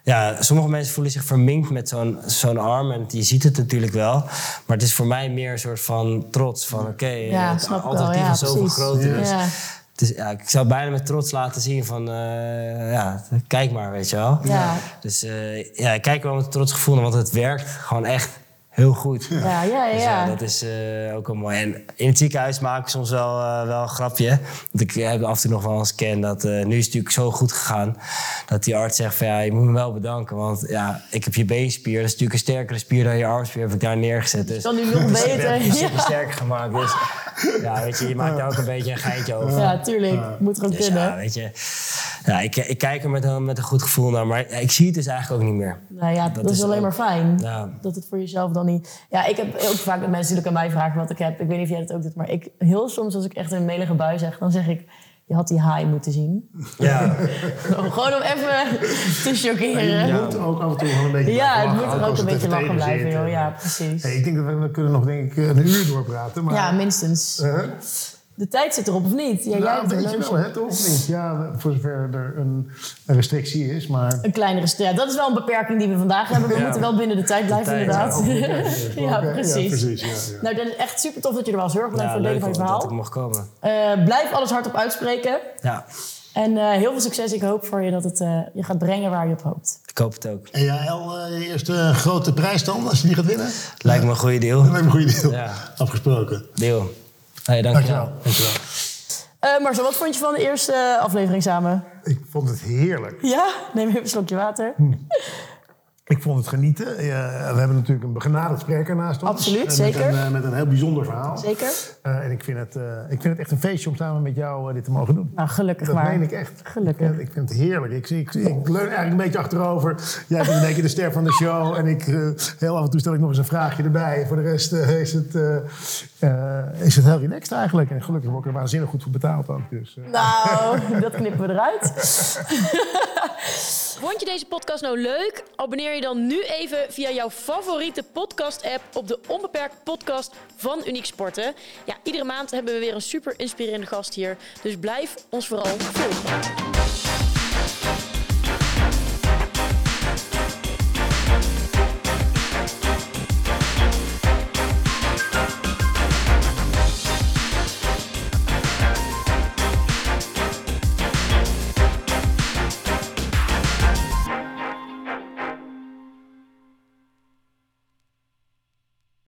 A: ja, sommige mensen voelen zich verminkt met zo'n zo'n arm en je ziet het natuurlijk wel. Maar het is voor mij meer een soort van trots van oké,
B: Ja,
A: het
B: ik wel.
A: alternatief
B: Ja,
A: is zoveel groter. Dus
B: Ja.
A: het ik zou bijna met trots laten zien van eh, ja, kijk maar, weet je wel.
B: Ja.
A: Dus eh, ja, ik kijk wel met trots gevoel want het werkt gewoon echt heel goed.
B: Ja, ja,
A: Dus
B: ja.
A: ja, dat is eh, ook wel mooi. En in het ziekenhuis maken we soms wel, eh, wel een grapje. Want ik heb af en toe nog wel eens ken dat... eh, nu is het natuurlijk zo goed gegaan... dat die arts zegt van ja, je moet me wel bedanken. Want ja, ik heb je beenspier. Dat is natuurlijk een sterkere spier dan je armspier. Heb ik daar neergezet. Dus
B: kan nu nog *laughs*
A: dus ik
B: beter.
A: heb hem super
B: Ja.
A: sterk gemaakt. Dus ja, weet je, je maakt daar ook een beetje een geintje over.
B: Ja, tuurlijk. Moet gewoon
A: Dus
B: kunnen.
A: ja, weet je... Ja, ik, ik kijk er met een, met een goed gevoel naar. Maar ik zie het dus eigenlijk ook niet meer.
B: Nou ja, dat,
A: Dat
B: is
A: is
B: alleen
A: ook-
B: maar fijn.
A: Ja.
B: Dat het voor jezelf dan niet... Ja, ik heb ook vaak dat mensen natuurlijk aan mij vragen wat ik heb. Ik weet niet of jij dat ook doet, maar ik, heel soms als ik echt een melige bui zeg... dan zeg ik, je had die haai moeten zien.
A: Ja, *laughs*
B: Gewoon om even te
C: Je
B: chockeren.
C: moet ook af en toe wel een beetje
B: Ja,
C: blijven
B: het moet er ook een beetje lachen blijven, joh. Ja, precies.
C: Hey, ik denk dat we, we kunnen nog denk ik, een uur doorpraten. Maar,
B: Ja, minstens.
C: Eh,
B: De tijd zit erop of niet? Ja, jij
C: nou,
B: hebt
C: een beetje wel, hè, toch? Of niet? Ja, voor zover er een, een restrictie is, maar...
B: Een kleinere st- ja, dat is wel een beperking die we vandaag hebben. We
A: Ja.
B: moeten wel binnen de tijd blijven,
A: tijd,
B: inderdaad. *laughs*
C: Ja,
B: Ja, precies.
C: Ja, precies ja, ja.
B: Nou, dat is echt super tof dat je er was. Heel erg bedankt
A: Ja,
B: voor het delen van je
A: dat
B: verhaal.
A: ik mocht komen.
B: Eh, blijf alles hardop uitspreken.
A: Ja,
B: En eh, heel veel succes. Ik hoop voor je dat het eh, je gaat brengen waar je op hoopt.
A: ik hoop het ook.
C: En jij, El, eh, je eerste grote prijs dan, als je die gaat winnen?
A: Lijkt me een goede deal.
C: Dat lijkt me een goede deal.
A: Ja.
C: Afgesproken.
A: Deal. Hey, dankjewel.
C: Dankjewel. Dankjewel.
B: Eh Marcel, wat vond je van de eerste aflevering samen?
C: Ik vond het heerlijk.
B: Ja? Neem even een slokje water. *laughs*
C: Ik vond het genieten. We hebben natuurlijk een begenadigd spreker naast ons.
B: Absoluut,
C: Eh,
B: zeker.
C: Met een, eh, met een heel bijzonder verhaal.
B: Zeker?
C: Eh, en ik vind, het, eh, ik vind het echt een feestje om samen met jou dit te mogen doen.
B: Nou, gelukkig
C: Dat
B: maar.
C: meen ik echt.
B: Gelukkig.
C: Ik, ik vind het heerlijk. Ik, ik, ik leun eigenlijk een beetje achterover. Jij bent een beetje de ster van de show. En ik, heel af en toe stel ik nog eens een vraagje erbij. Voor de rest is, het, eh, eh, is het heel relaxed eigenlijk. En gelukkig word ik er waanzinnig goed voor betaald ook. Dus, eh.
B: Nou, *laughs* dat knippen we eruit. *laughs* *laughs*
D: Vond je deze podcast nou leuk? Je dan nu even via jouw favoriete podcast-app op de Onbeperkt podcast van Uniek Sporten. Ja, iedere maand hebben we weer een super inspirerende gast hier. Dus blijf ons vooral volgen.